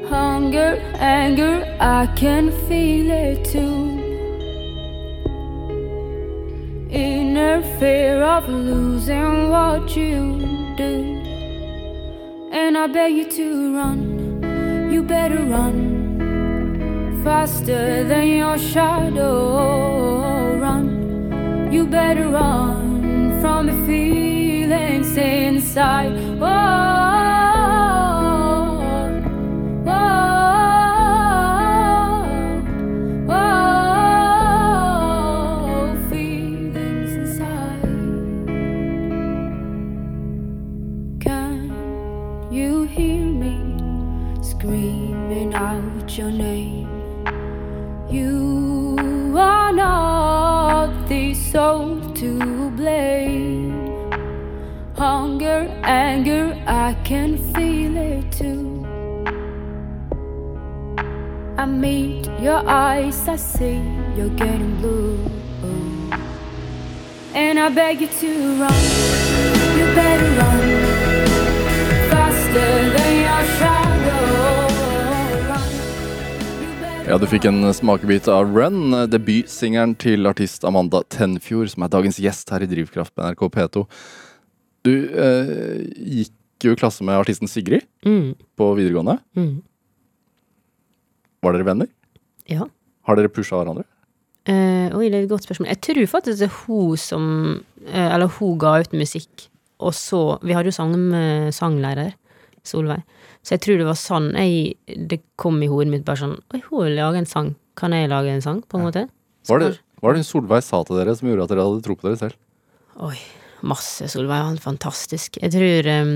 Hunger, anger, I can feel it too. Inner fear of losing what you do. And I beg you to run, you better run faster than your shadow. Run, you better run from the feelings inside. Oh, your eyes, I see you're getting blue. And I beg you to run, you better run faster than your shadow. Ja, du fikk en smakebit av Run, debutsingeren til artist Amanda Tenfjord, som er dagens gjest her i Drivkraft på NRK P2. Du eh, gikk jo i klasse med artisten Sigrid Mm. på videregående. Mm. Var dere venner? Ja. Har dere pusha hverandre? Eh, oi, det er et godt spørsmål. Jeg tror faktisk det er hun som eh, Eller hun ga ut musikk, og så Vi hadde jo sang, sanglærer, Solveig. Så jeg tror det var sånn jeg, det kom i hodet mitt bare sånn Oi, hun vil lage en sang. Kan jeg lage en sang? På en måte. Så Var det, var det Solveig sa til dere som gjorde at dere hadde tro på dere selv? Oi, masse Solveig. Han er fantastisk. Jeg tror eh,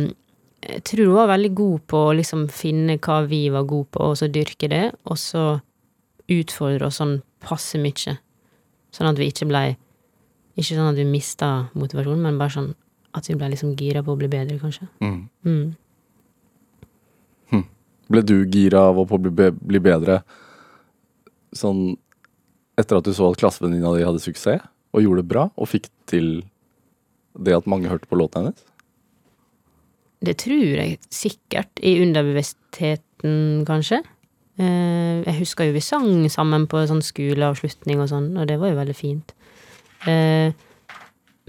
Jeg tror hun var veldig god på å liksom finne hva vi var gode på, og så dyrke det, og så utfordre oss sånn passe mye. Sånn at vi ikke blei Ikke sånn at vi mista motivasjonen, men bare sånn at vi blei liksom gira på å bli bedre, kanskje. Mm. Mm. Ble du gira av å bli, bli bedre sånn etter at du så at klassevenninna di hadde suksess, og gjorde det bra, og fikk til det at mange hørte på låten hennes? Det tror jeg sikkert, i underbevisstheten, kanskje. Eh, jeg husker jo vi sang sammen på sånn skoleavslutning og sånn, og det var jo veldig fint. Eh,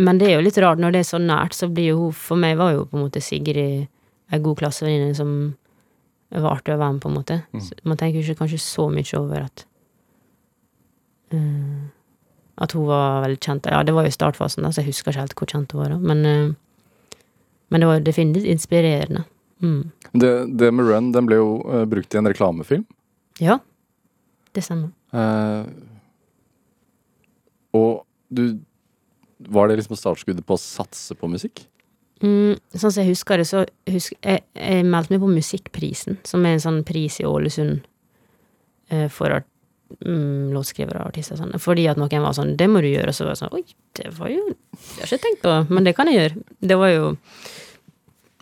men det er jo litt rart, når det er så nært, så blir jo hun For meg var jo på en måte Sigrid ei god klassevenninne som var artig å være med, på en måte. Så man tenker ikke kanskje så mye over at eh, At hun var veldig kjent. Ja, det var jo i startfasen, da, så jeg husker ikke helt hvor kjent hun var da, men men det var definitivt inspirerende. Mm. Det, det med Run den ble jo uh, brukt i en reklamefilm. Ja, det stemmer. Uh, og du Var det liksom startskuddet på å satse på musikk? Mm, sånn som jeg husker det, så husk, jeg, jeg meldte meg på Musikkprisen, som er en sånn pris i Ålesund uh, for art, mm, låtskrivere og artister. Sånn. Fordi at noen var sånn 'Det må du gjøre', og så var jeg sånn 'Oi, det var jo Det har jeg ikke tenkt på, men det kan jeg gjøre'. Det var jo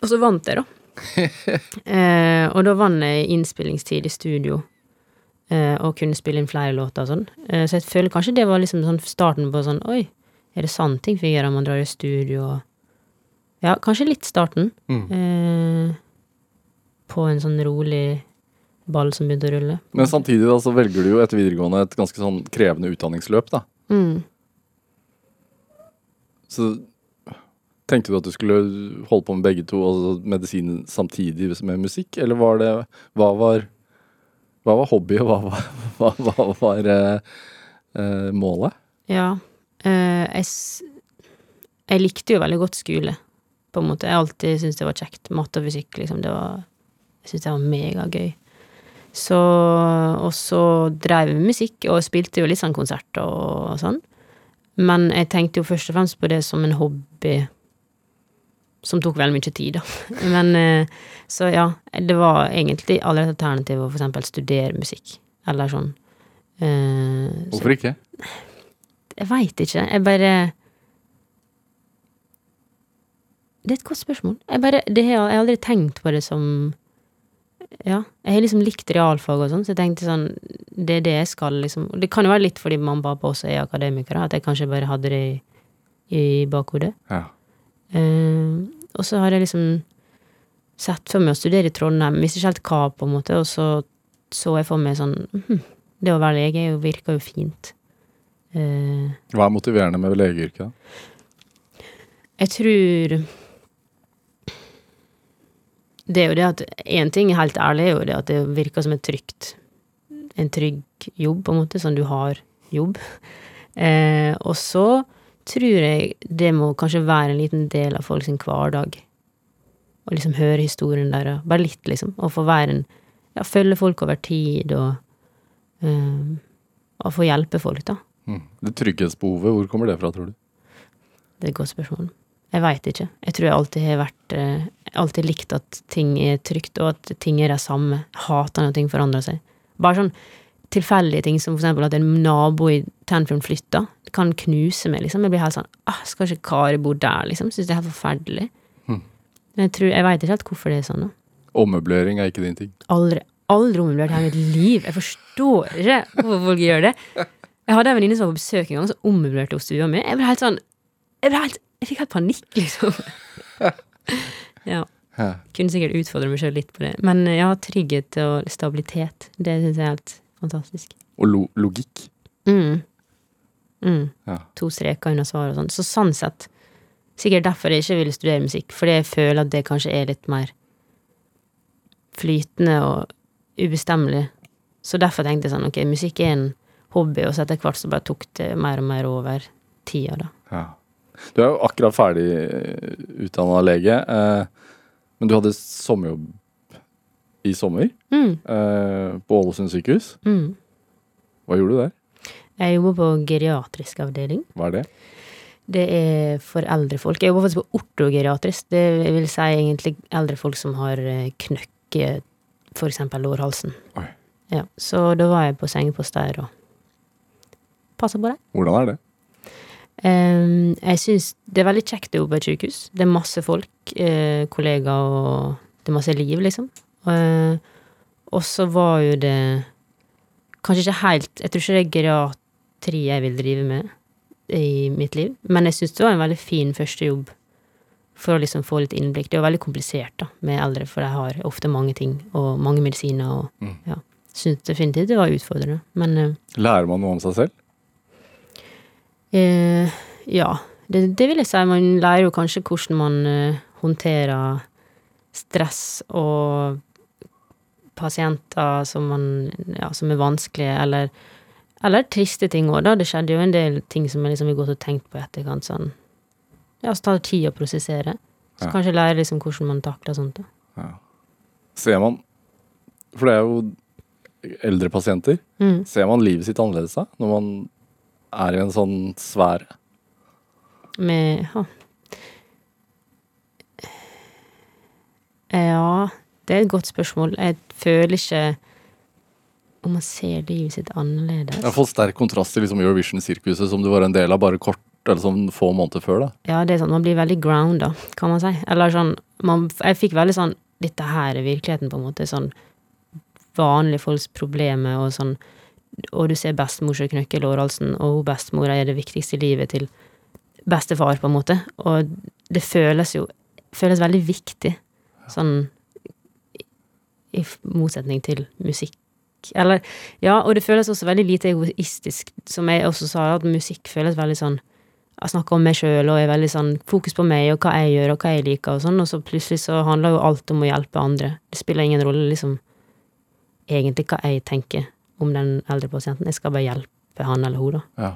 Og så vant jeg, da. <laughs> eh, og da vant jeg innspillingstid i studio. Eh, og kunne spille inn flere låter og sånn. Eh, så jeg føler kanskje det var liksom sånn starten på sånn Oi, er det sant ting fungerer når man drar i studio? og ja, kanskje litt starten. Eh, på en sånn rolig ball som begynte å rulle. Men samtidig da, så velger du jo etter videregående et ganske sånn krevende utdanningsløp. da. Mm. Så tenkte du at du skulle holde på med begge to, altså medisin samtidig med musikk? Eller var det Hva var, hva var hobby, og hva var, <laughs> hva, hva var eh, eh, målet? Ja. Eh, jeg, jeg likte jo veldig godt skole, på en måte. Jeg alltid syntes det var kjekt. Matte og fysikk, liksom. Det var, jeg syntes det var megagøy. Så Og så drev vi musikk, og spilte jo litt sånn konserter og sånn. Men jeg tenkte jo først og fremst på det som en hobby som tok veldig mye tid, da. Men eh, så ja, det var egentlig aldri et alternativ å for eksempel studere musikk, eller sånn. Eh, så- Hvorfor ikke? jeg veit ikke. Jeg bare Det er et godt spørsmål. Jeg bare det har, Jeg har aldri tenkt på det som Ja. Jeg har liksom likt realfag og sånn, så jeg tenkte sånn Det er det jeg skal, liksom. Det kan jo være litt fordi mamma og pappa også er akademikere, at jeg kanskje bare hadde det i, i bakhodet. Ja. Eh, og så har jeg liksom sett for meg å studere i Trondheim, visste ikke helt hva, på en måte, og så så jeg for meg sånn hm, Det å være lege jo- virker jo fint. Eh, Hva er motiverende med legeyrket? Jeg tror Det er jo det at Én ting, er helt ærlig, er jo det at det virker som et trygt En trygg jobb, på en måte, sånn du har jobb. <laughs> Eh, og så tror jeg det må kanskje være en liten del av folk sin hverdag. Å liksom høre historien deres. Bare litt, liksom. Og få være en Ja, følge folk over tid, og um, Og få hjelpe folk, da. Mm. Det trygghetsbehovet, hvor kommer det fra, tror du? Det er et godt spørsmål. Jeg veit ikke. Jeg tror jeg alltid har vært eh, alltid likt at ting er trygt, og at ting er det samme. Hater når ting forandrer seg. Bare sånn tilfeldige ting som for eksempel at en nabo i Tanfjorden flytter, kan knuse meg, liksom. Jeg blir helt sånn ah, Skal ikke Kari bo der, liksom? Syns det er helt forferdelig. Hm. Men jeg tror, jeg veit ikke helt hvorfor det er sånn. da. Ommøblering er ikke din ting. Aldri, aldri ommøblert hele mitt liv. Jeg forstår ikke hvorfor folk gjør det. Jeg hadde en venninne som var på besøk en gang, som ommøblerte hos stua mi. Jeg ble helt sånn Jeg, ble helt, jeg fikk helt panikk, liksom. <laughs> ja. Hæ. Kunne sikkert utfordre meg sjøl litt på det. Men eh, ja, trygghet og stabilitet, det syns jeg er helt fantastisk. Og lo logikk. Mm. Mm. Ja. To streker under svaret og sånn. Så sånn sett sikkert derfor jeg ikke ville studere musikk, fordi jeg føler at det kanskje er litt mer flytende og ubestemmelig. Så derfor tenkte jeg sånn, ok, musikk er en hobby, og så etter hvert så bare tok det mer og mer over tida, da. Ja. Du er jo akkurat ferdig utdanna lege, eh, men du hadde sommerjobb i sommer Mm, eh, på Ålesund sykehus. mm. Hva gjorde du der? Jeg jobber på geriatrisk avdeling. Hva er det? Det er for eldre folk. Jeg jobber faktisk på ortogeriatrisk. Det vil si egentlig eldre folk som har knøkket f.eks. lårhalsen. Oi. Ja, så da var jeg på sengepost der og passa på dem. Hvordan er det? Um, jeg syns det er veldig kjekt å jobbe på et sykehus. Det er masse folk, eh, kollegaer og det er masse liv, liksom. Uh, og så var jo det kanskje ikke helt Jeg tror ikke det er geriatri jeg vil drive med i mitt liv, men jeg syns det var en veldig fin første jobb for å liksom få litt innblikk. Det er jo veldig komplisert da, med eldre, for de har ofte mange ting og mange medisiner og Mm. ja. Syns definitivt det var utfordrende, men eh, Lærer man noe om seg selv? Eh, ja, det, det vil jeg si. Man lærer jo kanskje hvordan man eh, håndterer stress og pasienter som, man, ja, som er vanskelige, eller, eller triste ting òg, da. Det skjedde jo en del ting som jeg liksom har gått og tenkt på i etterkant. Sånn. Ja, så tar det tid å prosessere. Så Ja. kanskje lære liksom hvordan man takler sånt. da. Ja. Ser man For det er jo eldre pasienter. Mm. Ser man livet sitt annerledes da? Når man er i en sånn sfære? Med ja. ja, det er et godt spørsmål. Jeg føler ikke om man ser livet sitt annerledes. Jeg har fått sterk kontrast til liksom Eurovision-sirkuset som du var en del av bare kort eller sånn få måneder før. da. Ja, det er sånn, man blir veldig grounda, kan man si. Eller sånn, man, jeg fikk veldig sånn Dette her er virkeligheten, på en måte. Sånn vanlige folks problemer og sånn Og du ser bestemor som knekker lårhalsen, og bestemora er det viktigste i livet til bestefar, på en måte. Og det føles jo føles veldig viktig, sånn i motsetning til musikk. Eller Ja, og det føles også veldig lite egoistisk, som jeg også sa, at musikk føles veldig sånn jeg snakker om meg sjøl og er veldig sånn fokus på meg og hva jeg gjør og hva jeg liker og sånn, og så plutselig så handler jo alt om å hjelpe andre. Det spiller ingen rolle liksom egentlig hva jeg tenker om den eldre pasienten. Jeg skal bare hjelpe han eller hun, da. Ja.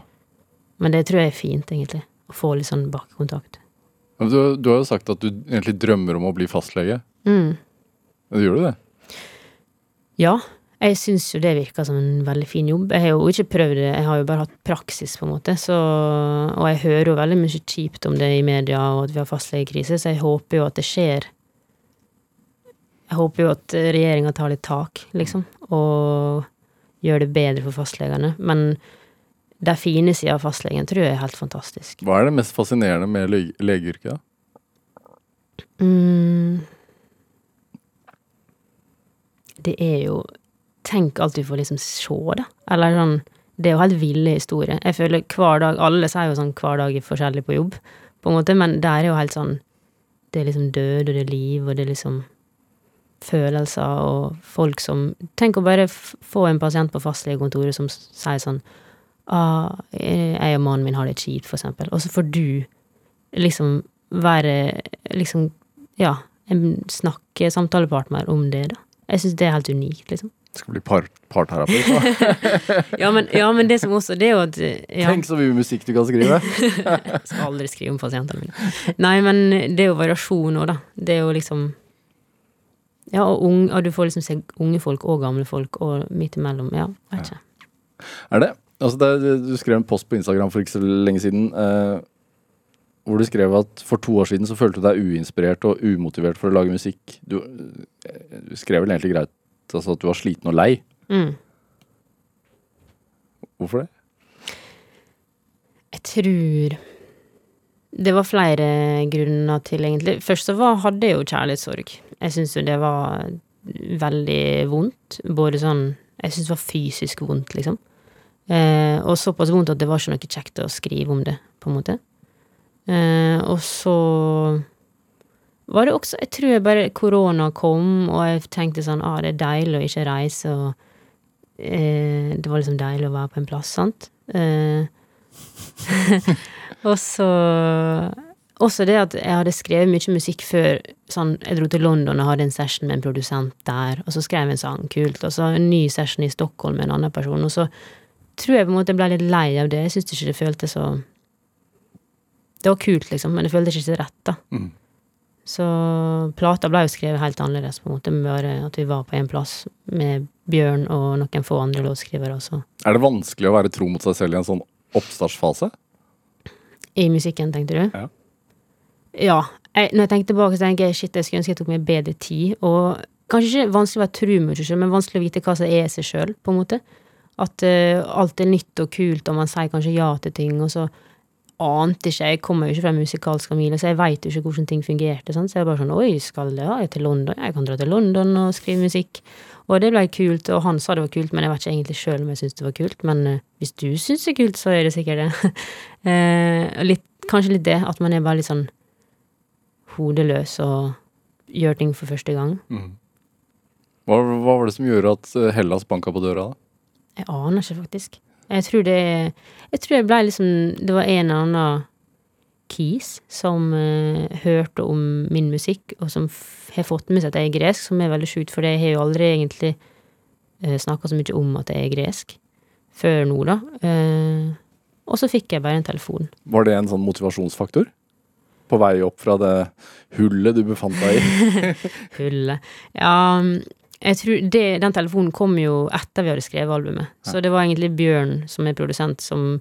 Men det tror jeg er fint, egentlig. Å få litt sånn bakkontakt. Du, du har jo sagt at du egentlig drømmer om å bli fastlege. Mm. Gjør du det? Ja, jeg syns jo det virker som en veldig fin jobb. Jeg har jo ikke prøvd det, jeg har jo bare hatt praksis, på en måte, så Og jeg hører jo veldig mye kjipt om det i media, og at vi har fastlegekrise, så jeg håper jo at det skjer. Jeg håper jo at regjeringa tar litt tak, liksom, og gjør det bedre for fastlegene. Men de fine sida av fastlegen tror jeg er helt fantastisk. Hva er det mest fascinerende med lege legeyrket? da? Mm. Det er jo Tenk alt du får liksom se, da. Eller sånn Det er jo helt ville historier. Jeg føler hver dag Alle sier jo sånn hver dag er forskjellig på jobb, på en måte, men der er jo helt sånn Det er liksom død, og det er liv, og det er liksom følelser og folk som Tenk å bare få en pasient på fastlegekontoret som sier sånn ah, 'Jeg og mannen min har det kjipt', for eksempel. Og så får du liksom være liksom Ja, en snakke samtalepartner om det, da. Jeg syns det er helt unikt, liksom. Skal bli par parterapeut? <laughs> Ja, men, ja, men det som også Det er jo at ja, Tenk så mye musikk du kan skrive! <laughs> Jeg skal aldri skrive om pasientene mine. Nei, men det er jo variasjon òg, da. Det er jo liksom Ja, og, unge, og du får liksom se unge folk og gamle folk, og midt imellom. Ja, vet ikke. Er det? Altså det, du skrev en post på Instagram for ikke så lenge siden eh, hvor du skrev at for to år siden så følte du deg uinspirert og umotivert for å lage musikk. Du, eh, du skrev vel egentlig greit altså at du var sliten og lei. Mm. Hvorfor det? Jeg tror Det var flere grunner til, egentlig. Først så var, hadde jeg jo kjærlighetssorg. Jeg syns jo det var veldig vondt. Både sånn Jeg syns det var fysisk vondt, liksom. Eh, og såpass vondt at det var ikke noe kjekt å skrive om det, på en måte. Eh, og så var det også Jeg tror jeg bare korona kom, og jeg tenkte sånn ah, det er deilig å ikke reise, og eh, det var liksom deilig å være på en plass, sant. Eh, <laughs> og så også det at jeg hadde skrevet mye musikk før. Sånn, jeg dro til London og hadde en session med en produsent der, og så skrev jeg en sang, kult, og så en ny session i Stockholm med en annen person, og så tror jeg på en måte jeg ble litt lei av det. Jeg syntes ikke det føltes så Det var kult, liksom, men det føltes ikke rett, da. Mm. Så plata ble jo skrevet helt annerledes, på en måte, med bare at vi var på en plass med Bjørn og noen få andre låtskrivere også. Er det vanskelig å være tro mot seg selv i en sånn oppstartsfase? I musikken, tenkte du? Ja. Ja. Jeg, når jeg tenker tilbake, så tenker jeg shit, jeg skulle ønske jeg tok meg bedre tid. Og kanskje ikke vanskelig å være tru mot seg sjøl, men vanskelig å vite hva som er seg sjøl, på en måte. At uh, alt er nytt og kult, og man sier kanskje ja til ting, og så ante ikke Jeg kommer jo ikke fra en musikalsk familie, så jeg veit jo ikke hvordan ting fungerte. Sant? Så jeg bare sånn Oi, skal jeg, til London? Jeg kan dra til London og skrive musikk. Og det ble kult, og han sa det var kult, men jeg vet ikke egentlig sjøl om jeg syns det var kult. Men uh, hvis du syns det er kult, så er det sikkert det. <laughs> uh, litt, kanskje litt det, at man er bare litt sånn hodeløs og gjør ting for første gang. Hva, hva var det som gjorde at eh, Hellas banka på døra, da? Jeg aner ikke, faktisk. Jeg tror det Jeg tror jeg ble liksom Det var en eller annen kis som uh, hørte om min musikk, og som har fått med seg at jeg er gresk, som er veldig sjukt, for jeg har jo aldri egentlig uh, snakka så mye om at jeg er gresk. Før nå, da. Uh, og så fikk jeg bare en telefon. Var det en sånn motivasjonsfaktor? På vei opp fra det hullet du befant deg i? <laughs> Hullet. Ja, jeg tror det, den telefonen kom jo etter vi hadde skrevet albumet. Så det var egentlig Bjørn, som er produsent, som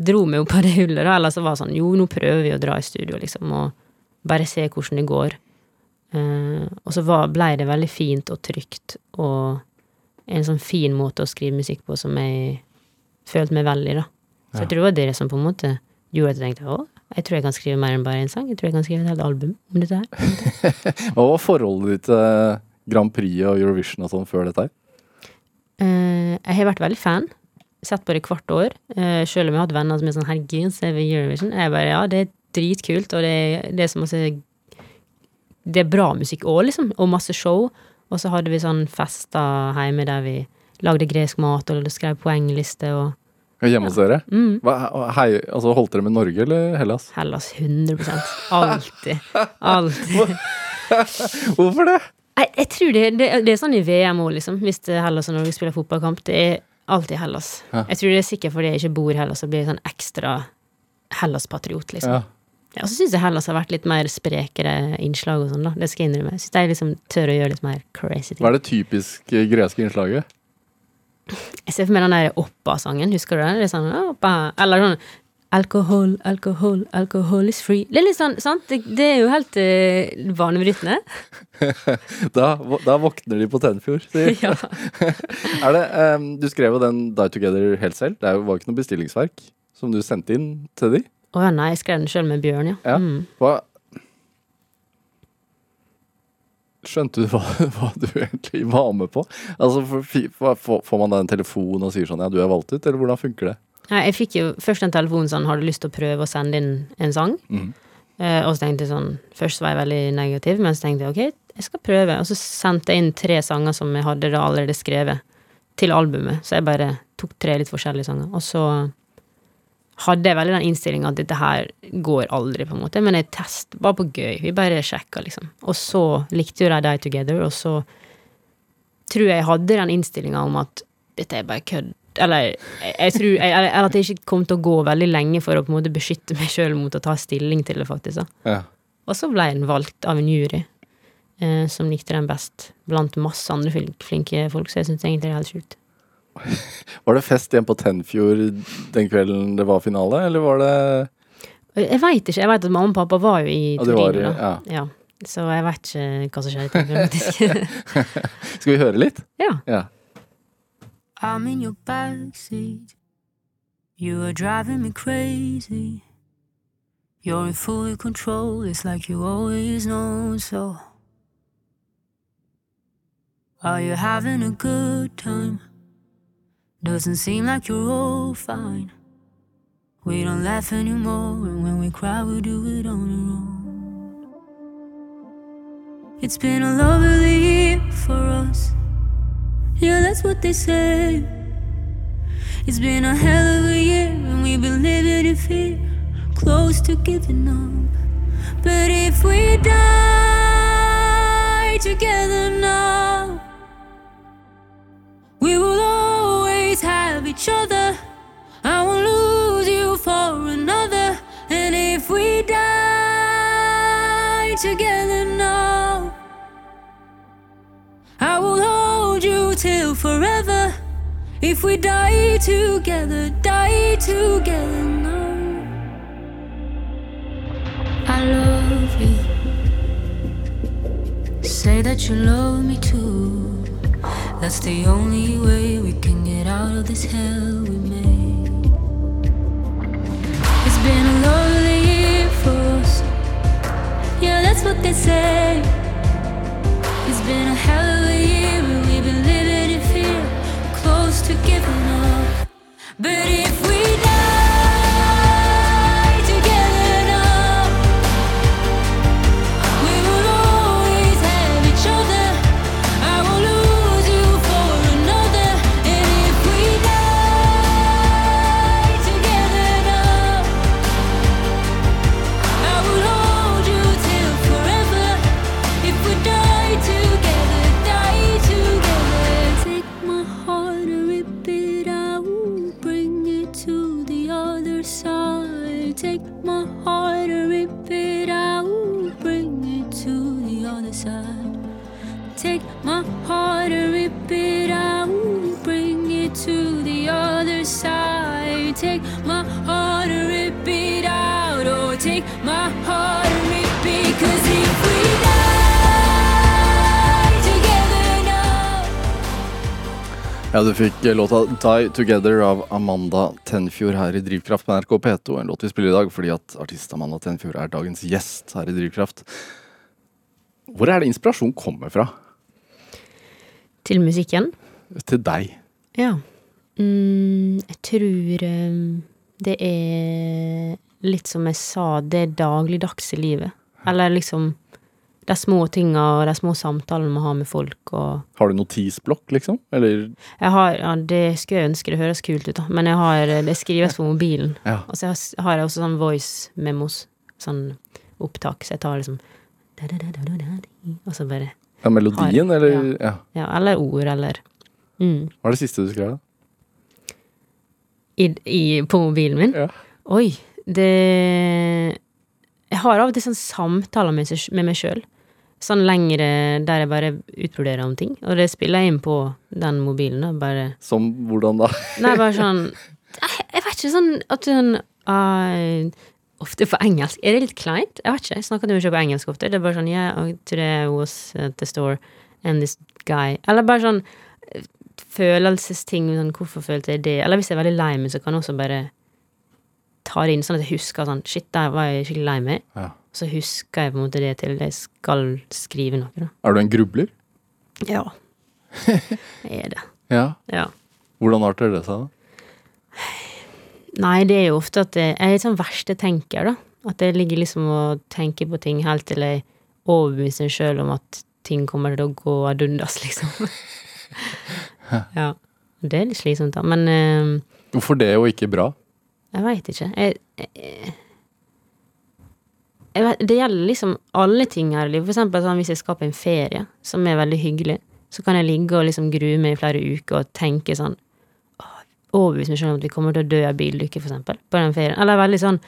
dro meg opp av det hullet. da, Eller så var det sånn Jo, nå prøver vi å dra i studio, liksom, og bare se hvordan det går. Uh, og så var, ble det veldig fint og trygt, og en sånn fin måte å skrive musikk på som jeg følte meg veldig, da. Så jeg tror det var det som på en måte gjorde at jeg tenkte å, jeg tror jeg kan skrive mer enn bare én sang. Jeg tror jeg kan skrive et helt album om dette her. <laughs> Hva var forholdet ditt til Grand Prix og Eurovision og sånn før dette her? Uh, jeg har vært veldig fan. Sett på det hvert år. Uh, selv om jeg har hatt venner som er sånn herregud, ser vi Eurovision? Jeg bare ja, det er dritkult, og det, er- det er som å se Det er bra musikk òg, liksom, og masse show. Og så hadde vi sånn fester hjemme der vi lagde gresk mat og skrev poengliste og Hjemme hos dere? mm, Hva, hei, altså Holdt dere med Norge eller Hellas? Hellas 100% Alltid. Alltid. <laughs> Hvorfor det? Jeg, jeg tror det, det, det er sånn i VM òg, liksom. Hvis det Hellas og Norge spiller fotballkamp. Det er alltid Hellas. Ja. Jeg tror det er sikkert fordi jeg ikke bor i Hellas og blir sånn ekstra Hellas-patriot, liksom. Ja. Ja, og så syns jeg Hellas har vært litt mer sprekere innslag og sånn, da. Det skal jeg innrømme. Jeg syns de liksom tør å gjøre litt mer crazy ting. Hva er det typisk eh, greske innslaget? Jeg ser for meg den der Oppa-sangen, husker du den? Det er sånn, Oppa. Eller sånn Alkohol, alkohol, alkohol is free. Det er litt sånn, sant? Det, det er jo helt eh, vanebrytende. <laughs> Da, da våkner de på Tenfjord, sier <laughs> ja. <laughs> Er det, um, Du skrev jo den Die Together helt selv. Det var ikke noe bestillingsverk som du sendte inn til de. Å ja, nei, jeg skrev den sjøl med Bjørn, ja. Ja. Mm. Hva Skjønte du hva, hva du egentlig var med på? Altså, får man da en telefon og sier sånn ja, du er valgt ut, eller hvordan funker det? Jeg fikk jo først en telefon sånn, har du lyst til å prøve å sende inn en sang? Mm. Eh, og så tenkte jeg sånn, først var jeg veldig negativ, men så tenkte jeg ok, jeg skal prøve. Og så sendte jeg inn tre sanger som jeg hadde da allerede skrevet, til albumet. Så jeg bare tok tre litt forskjellige sanger. Og så hadde jeg veldig den innstillinga at dette her går aldri, på en måte. Men jeg test, bare på gøy. Vi bare sjekka, liksom. Og så likte jo de Die Together, og så tror jeg jeg hadde den innstillinga om at dette er bare kødd. Eller jeg, tror eller, eller at jeg ikke kom til å gå veldig lenge for å på en måte beskytte meg sjøl mot å ta stilling til det, faktisk. Ja. Og så ble den valgt av en jury eh, som likte den best, blant masse andre flinke folk, så jeg syns egentlig det er helt sjukt. <laughs> Var det fest igjen på Tennfjord den kvelden det var finale, eller var det Jeg veit ikke. Jeg veit at mamma og pappa var jo i var Torino, da. ja. Ja. Så jeg vet ikke hva som skjedde. i Tenfjord, faktisk. <laughs> Skal vi høre litt? ja. Ja. I'm in your backseat. You are driving me crazy. You're in full control, it's like you always know so. Are you having a good time? Doesn't seem like you're all fine. We don't laugh anymore, and when we cry, we do it on our own. It's been a lovely year for us. Yeah, that's what they say. It's been a hell of a year, and we've been living in fear, close to giving up. But if we die together now, we will always have each other. Forever. If we die together, die together now. I love you. Say that you love me too. That's the only way we can get out of this hell we made. It's been a lonely year for us. Yeah, that's what they say. It's been a hell of a year, up. But if we Ja, du fikk eh, låta 'Die Together' av Amanda Tenfjord her i Drivkraft på NRK P2. En låt vi spiller i dag fordi at artist Amanda Tenfjord er dagens gjest her i Drivkraft. Hvor er det inspirasjon kommer fra Til musikken? til deg? Ja. Mm, jeg tror eh, det er litt som jeg sa, det dagligdagse livet. Eller liksom de små tinga og de små samtalene man har med folk og Har du notisblokk, liksom? Eller Jeg har, ja, det skulle jeg ønske det høres kult ut, da, men jeg har, det skrives på mobilen. Ja. Og så har jeg- også sånn voice memos, sånn opptak, så jeg tar liksom Og så bare ja, melodien, Har- eller ja. Ja, eller ord, eller mm. Hva er det siste du skrev? da? I, i, På mobilen min? Ja. Oi, det Jeg har av og til sånn samtaler med, med meg sjøl. Sånn lengre der jeg bare utbroderer om ting. Og det spiller jeg inn på den mobilen. da, Bare Som hvordan da? Nei, bare sånn <laughs> Jeg jeg vet ikke, sånn at sånn uh, Ofte på engelsk. Er det litt kleint? Jeg vet ikke. Jeg snakker ikke på engelsk ofte. Det er bare sånn Yeah, oh, today I was at the store and this guy Eller bare sånn eh, følelsesting. Sånn, hvorfor følte jeg det? Eller hvis jeg er veldig lei meg, så kan jeg også bare ta det inn, sånn at jeg husker sånn Shit, der var jeg skikkelig lei meg. Ja. Så husker jeg på en måte det til jeg skal skrive noe, da. Er du en grubler? Ja. <laughs> Jeg er det. Ja. Ja. Hvordan arter det seg? da? Nei, det er jo ofte at jeg, er litt sånn verste tenker, da. At jeg ligger liksom og tenker på ting helt til jeg overbeviser meg sjøl om at ting kommer til å gå ad undas, liksom. <laughs> ja. Det er litt slitsomt, da. Men eh, Hvorfor det og ikke bra? jeg veit ikke. Jeg, jeg vet, det gjelder liksom alle ting her i livet. For eksempel sånn, hvis jeg skal på en ferie, som er veldig hyggelig, så kan jeg ligge og liksom grue meg i flere uker og tenke sånn åh, Overbevise meg selv om at vi kommer til å dø av bilulykke, for eksempel, på den ferien. Eller veldig sånn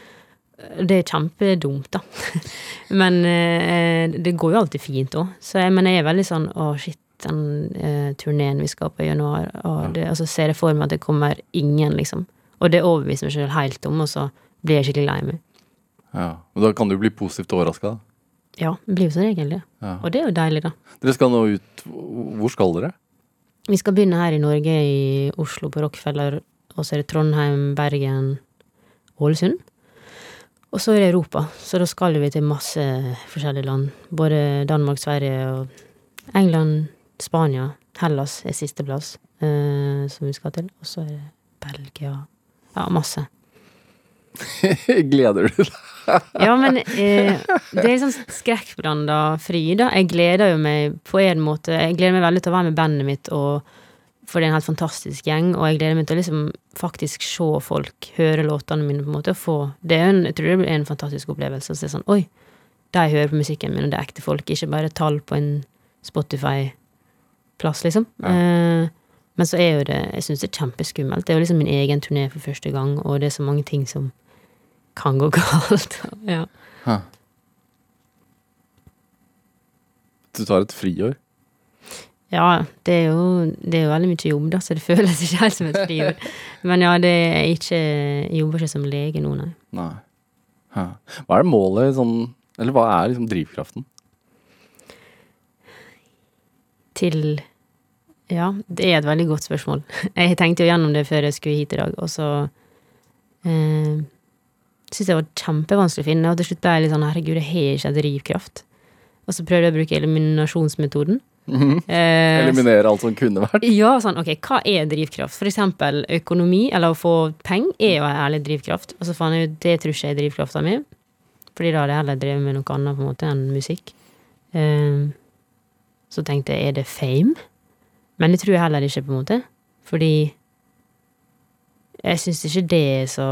Det er kjempedumt, da. <laughs> men eh, det går jo alltid fint òg. Så jeg, men jeg er veldig sånn Å, shit, den eh, turneen vi skal på i januar, og, det, altså, så ser jeg for meg at det kommer ingen, liksom. Og det overbeviser meg selv helt om, og så blir jeg skikkelig lei meg. Ja. Men Da kan du bli positivt overraska. Ja, blir jo som regel det. Ja. Og det er jo deilig, da. Dere skal nå ut Hvor skal dere? Vi skal begynne her i Norge, i Oslo, på Rockefeller. Og så er det Trondheim, Bergen, Ålesund. Og så er det Europa, så da skal vi til masse forskjellige land. Både Danmark, Sverige og England, Spania. Hellas er sisteplass eh, som vi skal til. Og så er det Belgia. Ja, masse. <laughs> Gleder du deg? Ja, men eh, det er sånn skrekkblanda fryd, da. Jeg gleder jo meg på en måte Jeg gleder meg veldig til å være med bandet mitt, og, for det er en helt fantastisk gjeng. Og jeg gleder meg til å liksom faktisk se folk høre låtene mine, på en måte. Og få Det er en, jeg tror det blir en fantastisk opplevelse. Så det er sånn Oi, de hører på musikken min, og det er ekte folk, ikke bare tall på en Spotify-plass, liksom. Eh, men så er jo det Jeg syns det er kjempeskummelt. Det er jo liksom min egen turné for første gang, og det er så mange ting som kan gå galt. <laughs> ja. Hæ. Du tar et friår? Ja, det er, jo, det er jo veldig mye jobb, da, så det <laughs> føles ikke helt som et friår. Men ja, det er ikke Jeg jobber ikke som lege nå, nei. Nei. Hæ. Hva er målet sånn Eller hva er liksom drivkraften? Til Ja, det er et veldig godt spørsmål. <laughs> Jeg tenkte jo gjennom det før jeg skulle hit i dag, og så eh, syntes jeg var kjempevanskelig å finne, og til slutt ble jeg litt sånn herregud, jeg har ikke en drivkraft. Og så prøvde jeg å bruke eliminasjonsmetoden. <laughs> Eh, Eliminere alt som kunne vært? Ja, sånn, ok, hva er drivkraft? For eksempel økonomi, eller å få penger, er jo en ærlig drivkraft. Og så fant jeg ut, det tror ikke jeg er drivkrafta mi. Fordi da hadde jeg heller drevet med noe annet på en måte enn musikk. Eh, så tenkte jeg, er det fame? Men det tror jeg heller ikke, på en måte. Fordi jeg syns ikke det er så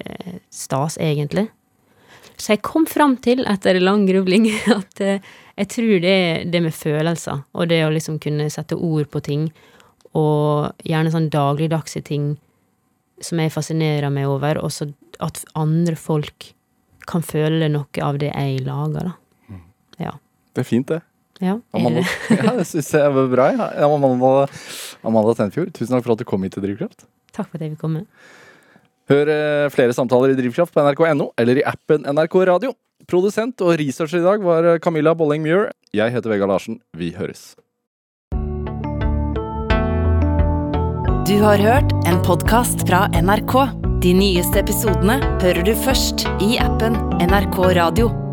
eh, stas, egentlig. Så jeg kom fram til, etter lang grubling, <laughs> at eh, jeg tror det er det med følelser, og det å liksom kunne sette ord på ting, og gjerne sånn dagligdagse ting som jeg fascinerer meg over, og så at andre folk kan føle noe av det jeg lager, da. Ja. Det er fint, det. Ja, Amanda, det? <laughs> ja, det syns jeg var bra. Ja. Amanda, Amanda Tenfjord, tusen takk for at du kom hit til Drivkraft. Takk for at jeg fikk komme. Hør eh, flere samtaler i Drivkraft på nrk.no eller i appen NRK Radio. Produsent og researcher i dag var eh, Camilla Bolling Muir. Jeg heter Vegard Larsen. Vi høres. Du har hørt en podkast fra NRK. De nyeste episodene hører du først i appen NRK Radio.